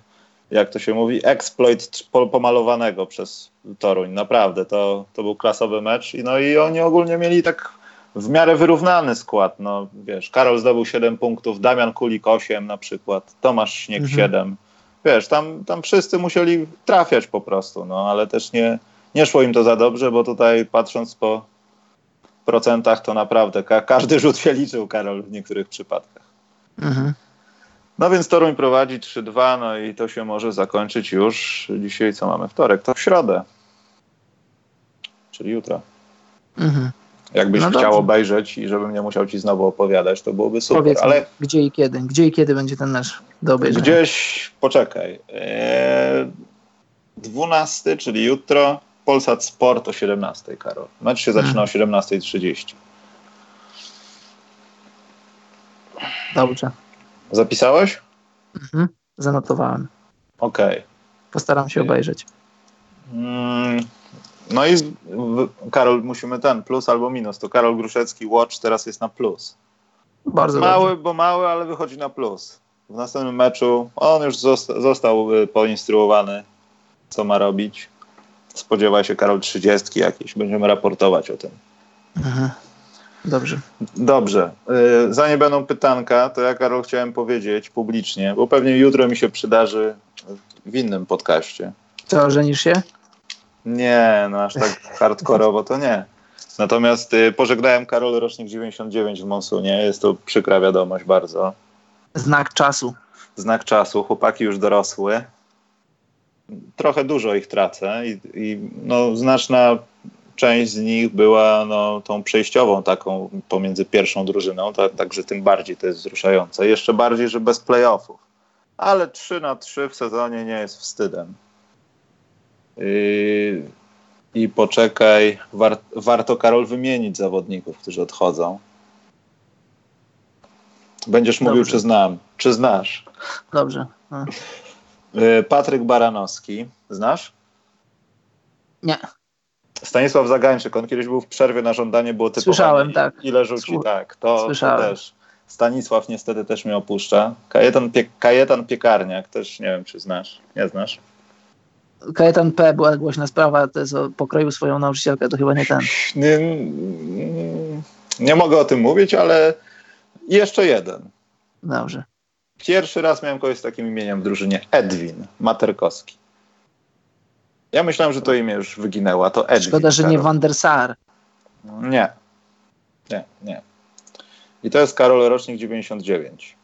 jak to się mówi, exploit pomalowanego przez Toruń. Naprawdę, to, to był klasowy mecz. I, no i oni ogólnie mieli tak w miarę wyrównany skład. No, wiesz, Karol zdobył 7 punktów, Damian Kulik 8 na przykład, Tomasz Śnieg mhm. 7. Wiesz, tam, tam wszyscy musieli trafiać po prostu, no ale też nie, nie szło im to za dobrze, bo tutaj patrząc po procentach, to naprawdę ka każdy rzut się liczył, Karol, w niektórych przypadkach. Mhm. No więc Toruń prowadzi 3-2, no i to się może zakończyć już dzisiaj, co mamy wtorek, to w środę, czyli jutro. Mhm. Jakbyś no chciał obejrzeć i żebym nie musiał ci znowu opowiadać, to byłoby super. Powiedz ale gdzie i kiedy? Gdzie i kiedy będzie ten nasz do obejrzenia? Gdzieś, poczekaj. Eee, 12, czyli jutro, Polsat Sport o 17, Karol. Mecz się zaczyna mhm. o 17.30. Dobrze. Zapisałeś? Mhm, zanotowałem. Okej. Okay. Postaram się obejrzeć. Mm, no i Karol, musimy ten, plus albo minus. To Karol Gruszecki Watch teraz jest na plus. Bardzo Mały, dobrze. bo mały, ale wychodzi na plus. W następnym meczu on już zosta został poinstruowany, co ma robić. Spodziewa się Karol 30 jakieś. Będziemy raportować o tym. Mhm. Dobrze. Dobrze. Y, zanim będą pytanka, to ja, Karol, chciałem powiedzieć publicznie, bo pewnie jutro mi się przydarzy w innym podcaście. Co, żenisz się? Nie, no aż tak hardkorowo to nie. Natomiast y, pożegnałem Karol rocznik 99 w Monsunie. Jest to przykra wiadomość bardzo. Znak czasu. Znak czasu. Chłopaki już dorosły. Trochę dużo ich tracę i, i no, znaczna część z nich była no, tą przejściową taką pomiędzy pierwszą drużyną, tak, także tym bardziej to jest wzruszające. Jeszcze bardziej, że bez playoffów. Ale 3 na 3 w sezonie nie jest wstydem. Yy, I poczekaj, war, warto Karol wymienić zawodników, którzy odchodzą. Będziesz Dobrze. mówił, czy znam. Czy znasz? Dobrze. No. Yy, Patryk Baranowski. Znasz? Nie. Stanisław Zagańczyk, on kiedyś był w przerwie na żądanie, było typowane. Słyszałem, tak. Ile rzuci, tak. To, to, też. Stanisław niestety też mnie opuszcza. Kajetan, Pie Kajetan Piekarniak, też nie wiem, czy znasz. Nie znasz? Kajetan P. była głośna sprawa, to jest o pokroju swoją nauczycielkę, to chyba nie ten. Nie, nie mogę o tym mówić, ale jeszcze jeden. Dobrze. Pierwszy raz miałem kogoś z takim imieniem w drużynie. Edwin Materkowski. Ja myślałem, że to imię już wyginęło, a to Edwin. Szkoda, że Karol. nie Van der Sar. Nie. Nie, nie. I to jest Karol rocznik 99.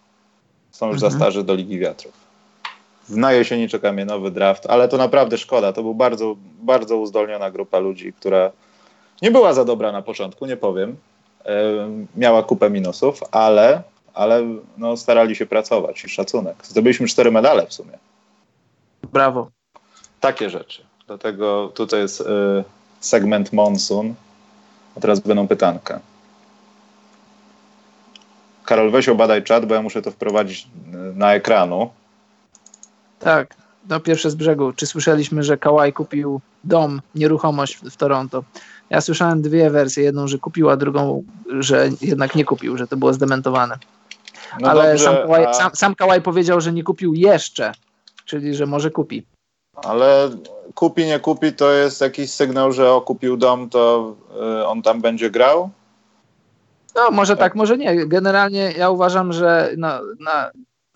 Są już mhm. za starzy do Ligi Wiatrów. Na jesieni czeka mnie nowy draft, ale to naprawdę szkoda. To była bardzo, bardzo uzdolniona grupa ludzi, która nie była za dobra na początku, nie powiem. Miała kupę minusów, ale, ale no, starali się pracować i szacunek. Zdobyliśmy cztery medale w sumie. Brawo. Takie rzeczy. Dlatego tutaj jest y, segment Monsun. A teraz będą pytanka. Karol, weź obadaj czat, bo ja muszę to wprowadzić y, na ekranu. Tak, no pierwsze z brzegu. Czy słyszeliśmy, że Kałaj kupił dom, nieruchomość w, w Toronto. Ja słyszałem dwie wersje, jedną, że kupił, a drugą, że jednak nie kupił, że to było zdementowane. No Ale dobrze, sam, Kawaj, a... sam, sam Kawaj powiedział, że nie kupił jeszcze, czyli że może kupi. Ale kupi, nie kupi, to jest jakiś sygnał, że okupił dom, to y, on tam będzie grał? No, może tak, może nie. Generalnie ja uważam, że na, na,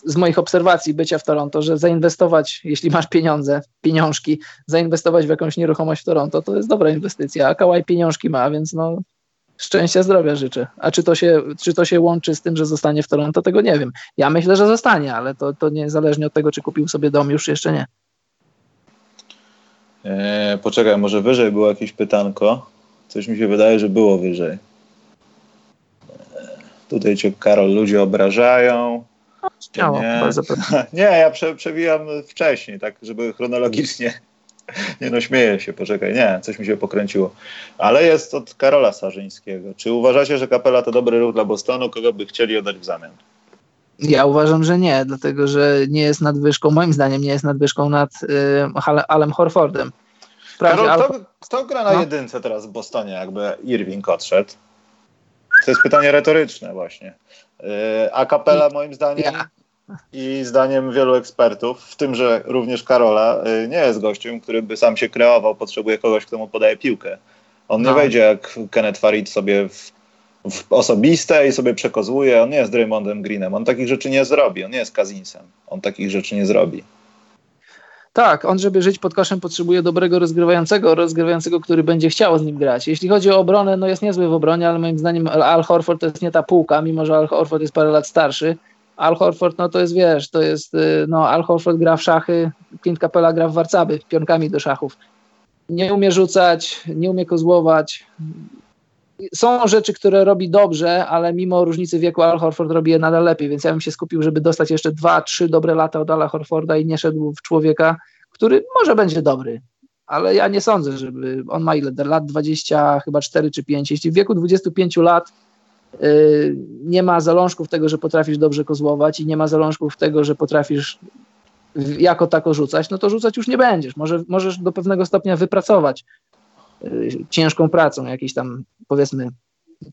z moich obserwacji bycia w Toronto, że zainwestować, jeśli masz pieniądze, pieniążki, zainwestować w jakąś nieruchomość w Toronto, to jest dobra inwestycja. A Kałaj pieniążki ma, więc no szczęścia, zdrowia życzę. A czy to, się, czy to się łączy z tym, że zostanie w Toronto, tego nie wiem. Ja myślę, że zostanie, ale to, to niezależnie od tego, czy kupił sobie dom, już jeszcze nie. Eee, poczekaj, może wyżej było jakieś pytanko. Coś mi się wydaje, że było wyżej. Eee, tutaj cię, Karol, ludzie obrażają. Śmiało, nie, bardzo nie, ja prze, przewijam wcześniej, tak, żeby chronologicznie. Nie no, śmieję się, poczekaj, nie, coś mi się pokręciło. Ale jest od Karola Sarzyńskiego. Czy uważacie, że kapela to dobry ruch dla Bostonu? Kogo by chcieli oddać w zamian? Ja uważam, że nie, dlatego że nie jest nadwyżką, moim zdaniem nie jest nadwyżką nad y, Alem Horfordem. Karol, kto, kto gra na no? jedynce teraz w Bostonie, jakby Irving odszedł? To jest pytanie retoryczne właśnie. Y, a kapela moim zdaniem i zdaniem wielu ekspertów, w tym, że również Karola, y, nie jest gościem, który by sam się kreował, potrzebuje kogoś, kto mu podaje piłkę. On nie no. wejdzie jak Kenneth Farid sobie w w osobiste i sobie przekozuje. On nie jest Draymondem Greenem. On takich rzeczy nie zrobi. On nie jest Kazinsem. On takich rzeczy nie zrobi. Tak, on, żeby żyć pod koszem, potrzebuje dobrego rozgrywającego, rozgrywającego, który będzie chciał z nim grać. Jeśli chodzi o obronę, no jest niezły w obronie, ale moim zdaniem Al Horford to jest nie ta półka, mimo że Al Horford jest parę lat starszy. Al Horford, no to jest, wiesz, to jest, y, no Al Horford gra w szachy, Clint Capella gra w warcaby, pionkami do szachów. Nie umie rzucać, nie umie kozłować, są rzeczy, które robi dobrze, ale mimo różnicy wieku Al Horford robi je nadal lepiej, więc ja bym się skupił, żeby dostać jeszcze dwa, trzy dobre lata od Ala Horforda i nie szedł w człowieka, który może będzie dobry, ale ja nie sądzę, żeby on ma ile, lat 20, chyba 4 czy 5. Jeśli w wieku 25 lat yy, nie ma zalążków tego, że potrafisz dobrze kozłować i nie ma zalążków tego, że potrafisz jako tako rzucać, no to rzucać już nie będziesz. Może, możesz do pewnego stopnia wypracować ciężką pracą, jakiś tam powiedzmy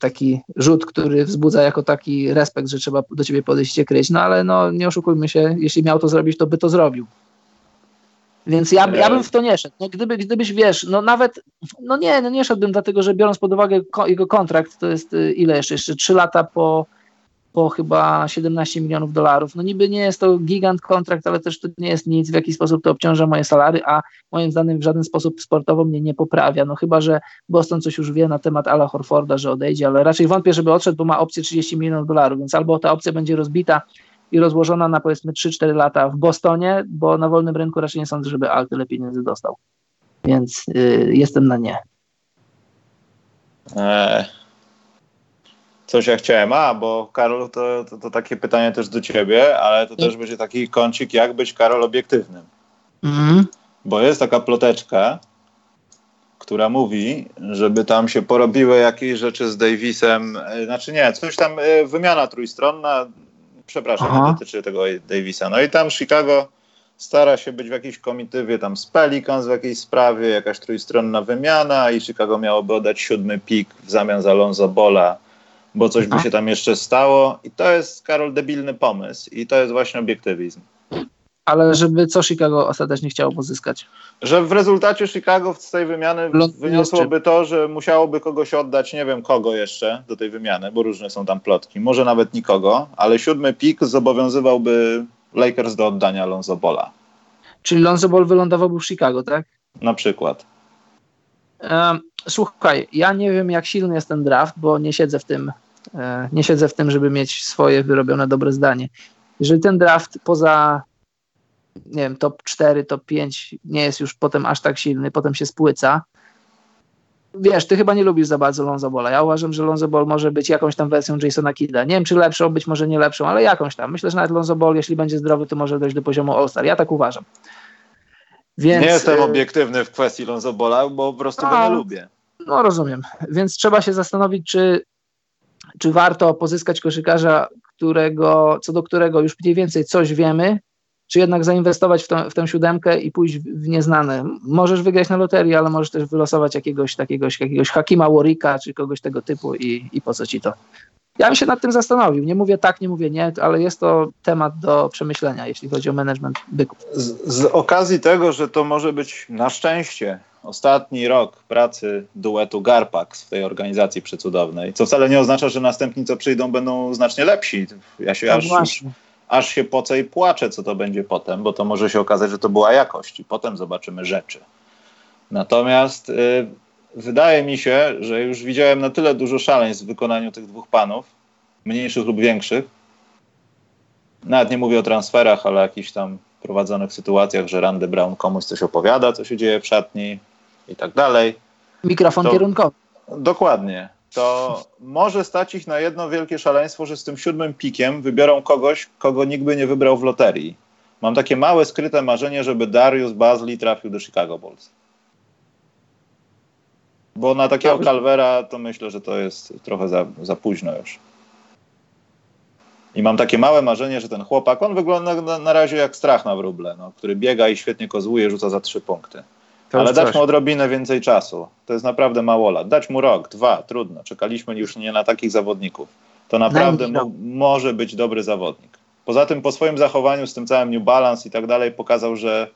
taki rzut, który wzbudza jako taki respekt, że trzeba do ciebie podejść i cię kryć, no ale no nie oszukujmy się, jeśli miał to zrobić, to by to zrobił. Więc ja, ja bym w to nie szedł. No, gdyby, gdybyś, wiesz, no nawet, no nie, no nie szedłbym, dlatego że biorąc pod uwagę jego kontrakt, to jest y, ile jeszcze, jeszcze 3 lata po, po chyba 17 milionów dolarów. No niby nie jest to gigant kontrakt, ale też to nie jest nic, w jaki sposób to obciąża moje salary, a moim zdaniem w żaden sposób sportowo mnie nie poprawia. No chyba, że Boston coś już wie na temat Ala Horforda, że odejdzie, ale raczej wątpię, żeby odszedł, bo ma opcję 30 milionów dolarów, więc albo ta opcja będzie rozbita i rozłożona na powiedzmy 3-4 lata w Bostonie, bo na wolnym rynku raczej nie sądzę, żeby Al tyle pieniędzy dostał. Więc yy, jestem na nie. Eee, coś ja chciałem. A, bo Karol, to, to, to takie pytanie też do ciebie, ale to też będzie taki kącik, jak być Karol obiektywnym. Mhm. Bo jest taka ploteczka, która mówi, żeby tam się porobiły jakieś rzeczy z Davisem, e, znaczy nie, coś tam, e, wymiana trójstronna, przepraszam, Aha. nie dotyczy tego Davisa. No i tam Chicago stara się być w jakiejś komitywie tam z Pelicans w jakiejś sprawie, jakaś trójstronna wymiana i Chicago miałoby oddać siódmy pik w zamian za Lonzo Bola bo coś by się tam jeszcze stało. I to jest, Karol, debilny pomysł. I to jest właśnie obiektywizm. Ale żeby co Chicago ostatecznie chciało pozyskać? Że w rezultacie Chicago z tej wymiany wyniosłoby to, że musiałoby kogoś oddać, nie wiem kogo jeszcze do tej wymiany, bo różne są tam plotki. Może nawet nikogo, ale siódmy pik zobowiązywałby Lakers do oddania Lonzo Bola. Czyli Lonzo Ball wylądowałby w Chicago, tak? Na przykład. Słuchaj, ja nie wiem jak silny jest ten draft, bo nie siedzę w tym E, nie siedzę w tym, żeby mieć swoje wyrobione dobre zdanie. Jeżeli ten draft poza nie wiem, top 4, top 5 nie jest już potem aż tak silny, potem się spłyca. Wiesz, ty chyba nie lubisz za bardzo Lonzo Bola. Ja uważam, że Lonzo Ball może być jakąś tam wersją Jasona Kidda. Nie wiem, czy lepszą, być może nie lepszą, ale jakąś tam. Myślę, że nawet Lonzo Ball, jeśli będzie zdrowy, to może dojść do poziomu All-Star. Ja tak uważam. Więc, nie jestem e, obiektywny w kwestii Lonzo Bola, bo po prostu go nie lubię. No rozumiem. Więc trzeba się zastanowić, czy czy warto pozyskać koszykarza, którego, co do którego już mniej więcej coś wiemy, czy jednak zainwestować w, to, w tę siódemkę i pójść w nieznane. Możesz wygrać na loterii, ale możesz też wylosować jakiegoś takiego, jakiegoś Hakima Warika, czy kogoś tego typu i, i po co ci to. Ja bym się nad tym zastanowił. Nie mówię tak, nie mówię nie, ale jest to temat do przemyślenia, jeśli chodzi o management byków. Z, z okazji tego, że to może być na szczęście ostatni rok pracy duetu Garpax w tej organizacji przecudownej, co wcale nie oznacza, że następni, co przyjdą, będą znacznie lepsi. Ja się no aż, aż się pocę i płaczę, co to będzie potem, bo to może się okazać, że to była jakość i potem zobaczymy rzeczy. Natomiast y, wydaje mi się, że już widziałem na tyle dużo szaleństw w wykonaniu tych dwóch panów, mniejszych lub większych. Nawet nie mówię o transferach, ale jakichś tam prowadzonych sytuacjach, że Randy Brown komuś coś opowiada, co się dzieje w szatni i tak dalej. Mikrofon to, kierunkowy. Dokładnie. To może stać ich na jedno wielkie szaleństwo, że z tym siódmym pikiem wybiorą kogoś, kogo nikt by nie wybrał w loterii. Mam takie małe, skryte marzenie, żeby Darius Bazley trafił do Chicago Bulls. Bo na takiego Calvera to myślę, że to jest trochę za, za późno już. I mam takie małe marzenie, że ten chłopak, on wygląda na, na razie jak strach na wróble, no, który biega i świetnie kozłuje, rzuca za trzy punkty. To Ale dać coś. mu odrobinę więcej czasu. To jest naprawdę mało lat. Dać mu rok, dwa, trudno. Czekaliśmy już nie na takich zawodników. To naprawdę mo może być dobry zawodnik. Poza tym po swoim zachowaniu z tym całym New Balance i tak dalej pokazał, że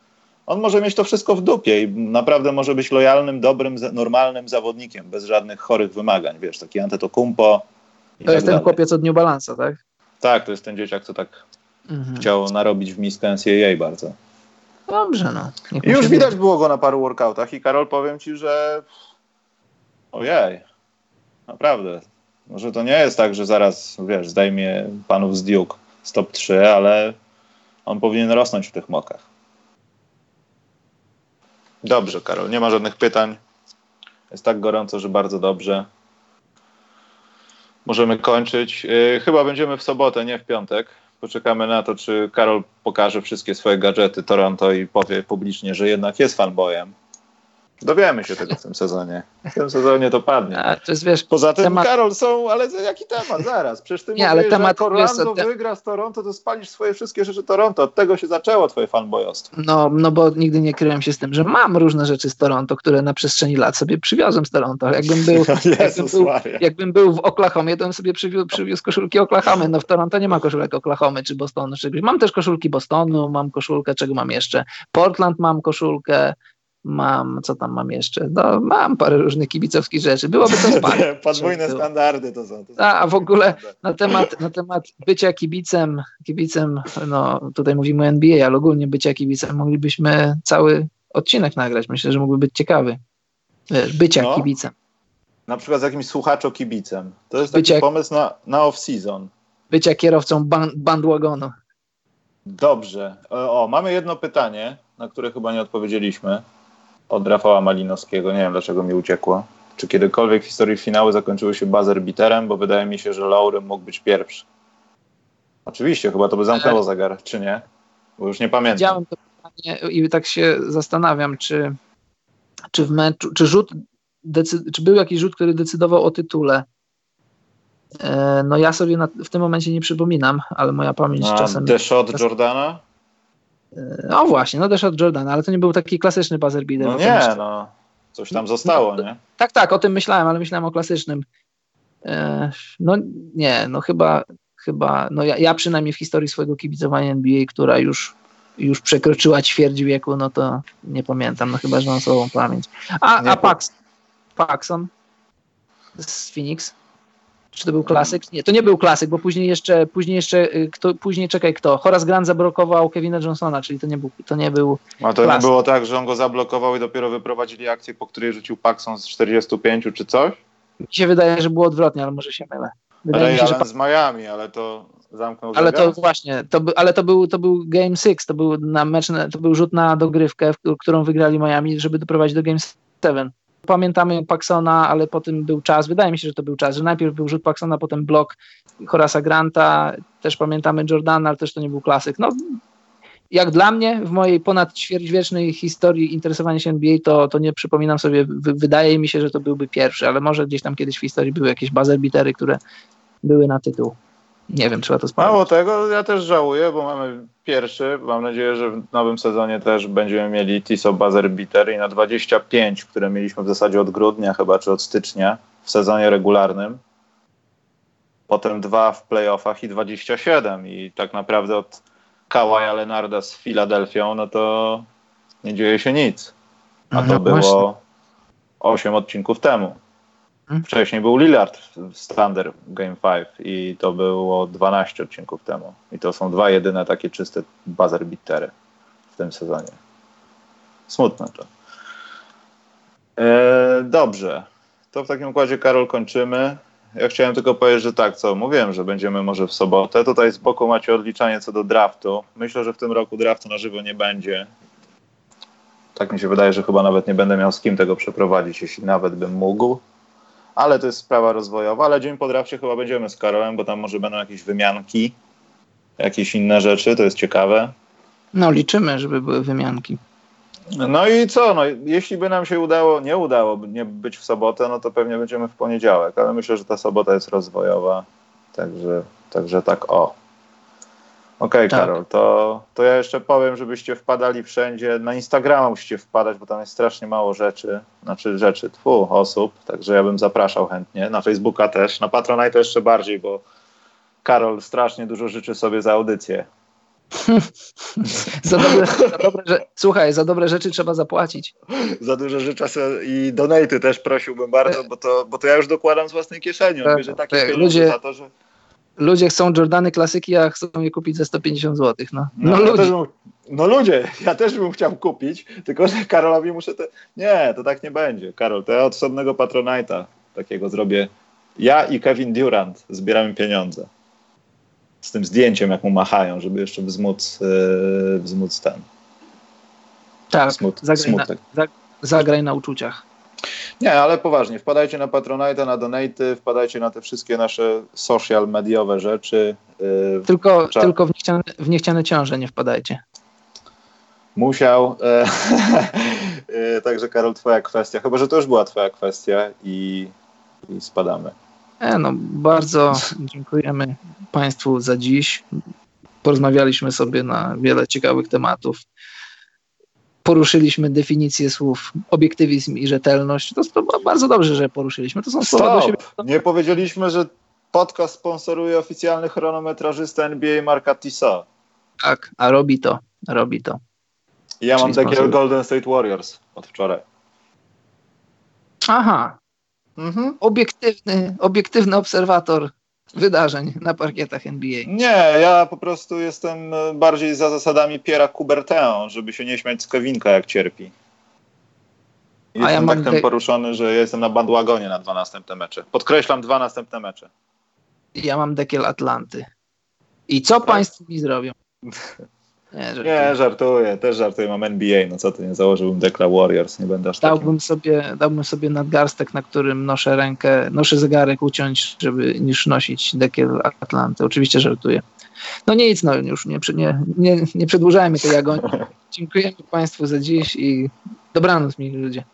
on może mieć to wszystko w dupie i naprawdę może być lojalnym, dobrym, normalnym zawodnikiem, bez żadnych chorych wymagań, wiesz, taki Antetokounmpo. To tak jest ten chłopiec od New Balance'a, tak? Tak, to jest ten dzieciak, co tak mhm. chciał narobić w miskę NCAA bardzo. Dobrze, no. I już widać było go na paru workoutach i Karol, powiem ci, że ojej, naprawdę. Może to nie jest tak, że zaraz, wiesz, zdejmie panów z Duke z top 3, ale on powinien rosnąć w tych mokach. Dobrze, Karol, nie ma żadnych pytań. Jest tak gorąco, że bardzo dobrze. Możemy kończyć. Yy, chyba będziemy w sobotę, nie w piątek. Poczekamy na to, czy Karol pokaże wszystkie swoje gadżety Toronto i powie publicznie, że jednak jest fanboyem. Dowiemy się tego w tym sezonie. W tym sezonie to padnie. A, to jest, wiesz, Poza tym, temat... Karol, są, ale jaki temat? Zaraz. Przecież ty nie, mówisz, ale temat, że Orlando te... wygra z Toronto, to spalisz swoje wszystkie rzeczy Toronto. Od tego się zaczęło twoje fanboyostwo. No, no bo nigdy nie kryłem się z tym, że mam różne rzeczy z Toronto, które na przestrzeni lat sobie przywiozłem z Toronto. Jakbym był, jakbym był, jakbym był w Oklahomie, to bym sobie przywiózł, przywiózł koszulki Oklahomy. No w Toronto nie ma koszulek Oklahomy czy Bostonu. Czy. Mam też koszulki Bostonu, mam koszulkę, czego mam jeszcze? Portland mam koszulkę, mam, co tam mam jeszcze? No, mam parę różnych kibicowskich rzeczy. Byłoby to spać. Podwójne standardy to są. To są a, w ogóle na temat, na temat bycia kibicem, kibicem, no tutaj mówimy o NBA, ale ogólnie bycia kibicem moglibyśmy cały odcinek nagrać. Myślę, że mógłby być ciekawy. Wiesz, bycia no. kibicem. Na przykład z jakimś słuchaczo kibicem. To jest bycia, taki pomysł na, na off-season. Bycia kierowcą ban, bandwagonu. Dobrze. O, o, mamy jedno pytanie, na które chyba nie odpowiedzieliśmy od Rafała Malinowskiego. Nie wiem, dlaczego mi uciekło. Czy kiedykolwiek w historii finały zakończyły się buzzer biterem? Bo wydaje mi się, że Laury mógł być pierwszy. Oczywiście, chyba to by zamknęło zegar, czy nie? Bo już nie pamiętam. Widziałem to pytanie i tak się zastanawiam, czy, czy w meczu, czy rzut, czy był jakiś rzut, który decydował o tytule. E, no ja sobie na, w tym momencie nie przypominam, ale moja pamięć A, czasem... The shot Jordana? No właśnie, no też od Jordana, ale to nie był taki klasyczny buzzer beater. No nie, no. Coś tam zostało, no, nie? Tak, tak, o tym myślałem, ale myślałem o klasycznym. E, no nie, no chyba, chyba no ja, ja przynajmniej w historii swojego kibicowania NBA, która już, już przekroczyła ćwierć wieku, no to nie pamiętam, no chyba, że mam słabą pamięć. A, a Pax, Paxson z Phoenix? Czy to był klasyk? Nie, to nie był klasyk, bo później jeszcze, później jeszcze, y, kto, później czekaj kto? Horace Grant zablokował Kevina Johnsona, czyli to nie był, to nie był A to klasyk. nie było tak, że on go zablokował i dopiero wyprowadzili akcję, po której rzucił Paxson z 45 czy coś? Mi się wydaje, że było odwrotnie, ale może się mylę. Wydaje Ray mi się, że... z Miami, ale to zamknął Ale to właśnie, to by, ale to był, to był Game 6, to był na mecz, to był rzut na dogrywkę, którą wygrali Miami, żeby doprowadzić do Game 7. Pamiętamy Paxona, ale potem był czas, wydaje mi się, że to był czas, że najpierw był rzut Paxona, potem blok Horasa Granta, też pamiętamy Jordana, ale też to nie był klasyk. No, jak dla mnie, w mojej ponad ćwierćwiecznej historii interesowania się NBA, to, to nie przypominam sobie, wydaje mi się, że to byłby pierwszy, ale może gdzieś tam kiedyś w historii były jakieś buzzer bitery, które były na tytuł. Nie wiem, trzeba to sprawdzić. Mało tego, ja też żałuję, bo mamy pierwszy. Mam nadzieję, że w nowym sezonie też będziemy mieli Tiso Buzzer Beater i na 25, które mieliśmy w zasadzie od grudnia chyba, czy od stycznia w sezonie regularnym. Potem dwa w playoffach i 27 i tak naprawdę od Kawaja Lenarda z Filadelfią, no to nie dzieje się nic. A to No było właśnie. 8 odcinków temu. Mhm. Wcześniej był Lillard w Thunder Game 5 i to było 12 odcinków temu. I to są dwa jedyne takie czyste buzzer beatery w tym sezonie. Smutne to. E, dobrze. To w takim układzie, Karol, kończymy. Ja chciałem tylko powiedzieć, że tak, co mówiłem, że będziemy może w sobotę. Tutaj z boku macie odliczanie co do draftu. Myślę, że w tym roku draftu na żywo nie będzie. Tak mi się wydaje, że chyba nawet nie będę miał z kim tego przeprowadzić, jeśli nawet bym mógł. Ale to jest sprawa rozwojowa, ale dzień po drafcie chyba będziemy z Karolem, bo tam może będą jakieś wymianki, jakieś inne rzeczy, to jest ciekawe. No liczymy, żeby były wymianki. No i co, no, jeśli by nam się udało, nie udało nie być w sobotę, no to pewnie będziemy w poniedziałek, ale myślę, że ta sobota jest rozwojowa, także, także tak o. Okej, Tak. Karol, to, to ja jeszcze powiem, żebyście wpadali wszędzie. Na Instagrama musicie wpadać, bo tam jest strasznie mało rzeczy, znaczy rzeczy, tfu, osób, także ja bym zapraszał chętnie. Na Facebooka też, na Patronite to jeszcze bardziej, bo Karol strasznie dużo życzy sobie za audycję. Za dobre, za dobre, że, słuchaj, za dobre rzeczy trzeba zapłacić. za dużo życzę sobie i donaty też prosiłbym bardzo, bo to, bo to ja już dokładam z własnej kieszeni. Tak, bierze takie tak, ludzie- za to, że... Ludzie chcą Jordany klasyki, a chcą je kupić za 150 zł. No, no, ja też ludzie. bym, no ludzie, ja też bym chciał kupić, tylko że Karolowi muszę te... Nie, to tak nie będzie. Karol, to ja od osobnego Patronite'a takiego zrobię. Ja i Kevin Durant zbieramy pieniądze. Z tym zdjęciem, jak mu machają, żeby jeszcze wzmóc, yy, wzmóc ten Tak, smut, zagraj na, smutek. za, zagraj na uczuciach. Nie, ale poważnie, wpadajcie na Patronite, na Donaty, wpadajcie na te wszystkie nasze social mediowe rzeczy. Yy, Tylko, tylko w, niechciane, w niechciane ciąże nie wpadajcie. musiał. E, e, także Karol, twoja kwestia. Chyba, że to już była twoja kwestia i, i spadamy. E, no, bardzo dziękujemy Państwu za dziś. Porozmawialiśmy sobie na wiele ciekawych tematów. Poruszyliśmy definicję słów obiektywizm i rzetelność. To, to bardzo dobrze, że poruszyliśmy. To są słowa do siebie. Nie powiedzieliśmy, że podcast sponsoruje oficjalny chronometrażysta NBA Marka Tissot. Tak, a robi to, robi to. Ja mam Czyli takie sponsor- Golden State Warriors od wczoraj. Aha, Mhm. obiektywny, obiektywny obserwator wydarzeń na parkietach NBA. Nie, ja po prostu jestem e, bardziej za zasadami Piera Coubertin, żeby się nie śmiać z Kevinka, jak cierpi. Jestem ja mam tak poruszony, że jestem na bandwagonie na dwa następne mecze. Podkreślam dwa następne mecze. Ja mam dekiel Atlanty. I co państwo mi zrobią? Nie, żartuję. Nie, żartuję, też żartuję, mam NBA, no co ty, nie założyłbym Dekla Warriors, nie będę aż takim. Dałbym sobie, dałbym sobie nadgarstek, na którym noszę rękę, noszę zegarek uciąć, żeby niż nosić dekiel Atlanty. Oczywiście żartuję. No nic, no już nie, nie, nie, nie przedłużajmy tej agonii. Dziękujemy Państwu za dziś i dobranoc, mili ludzie.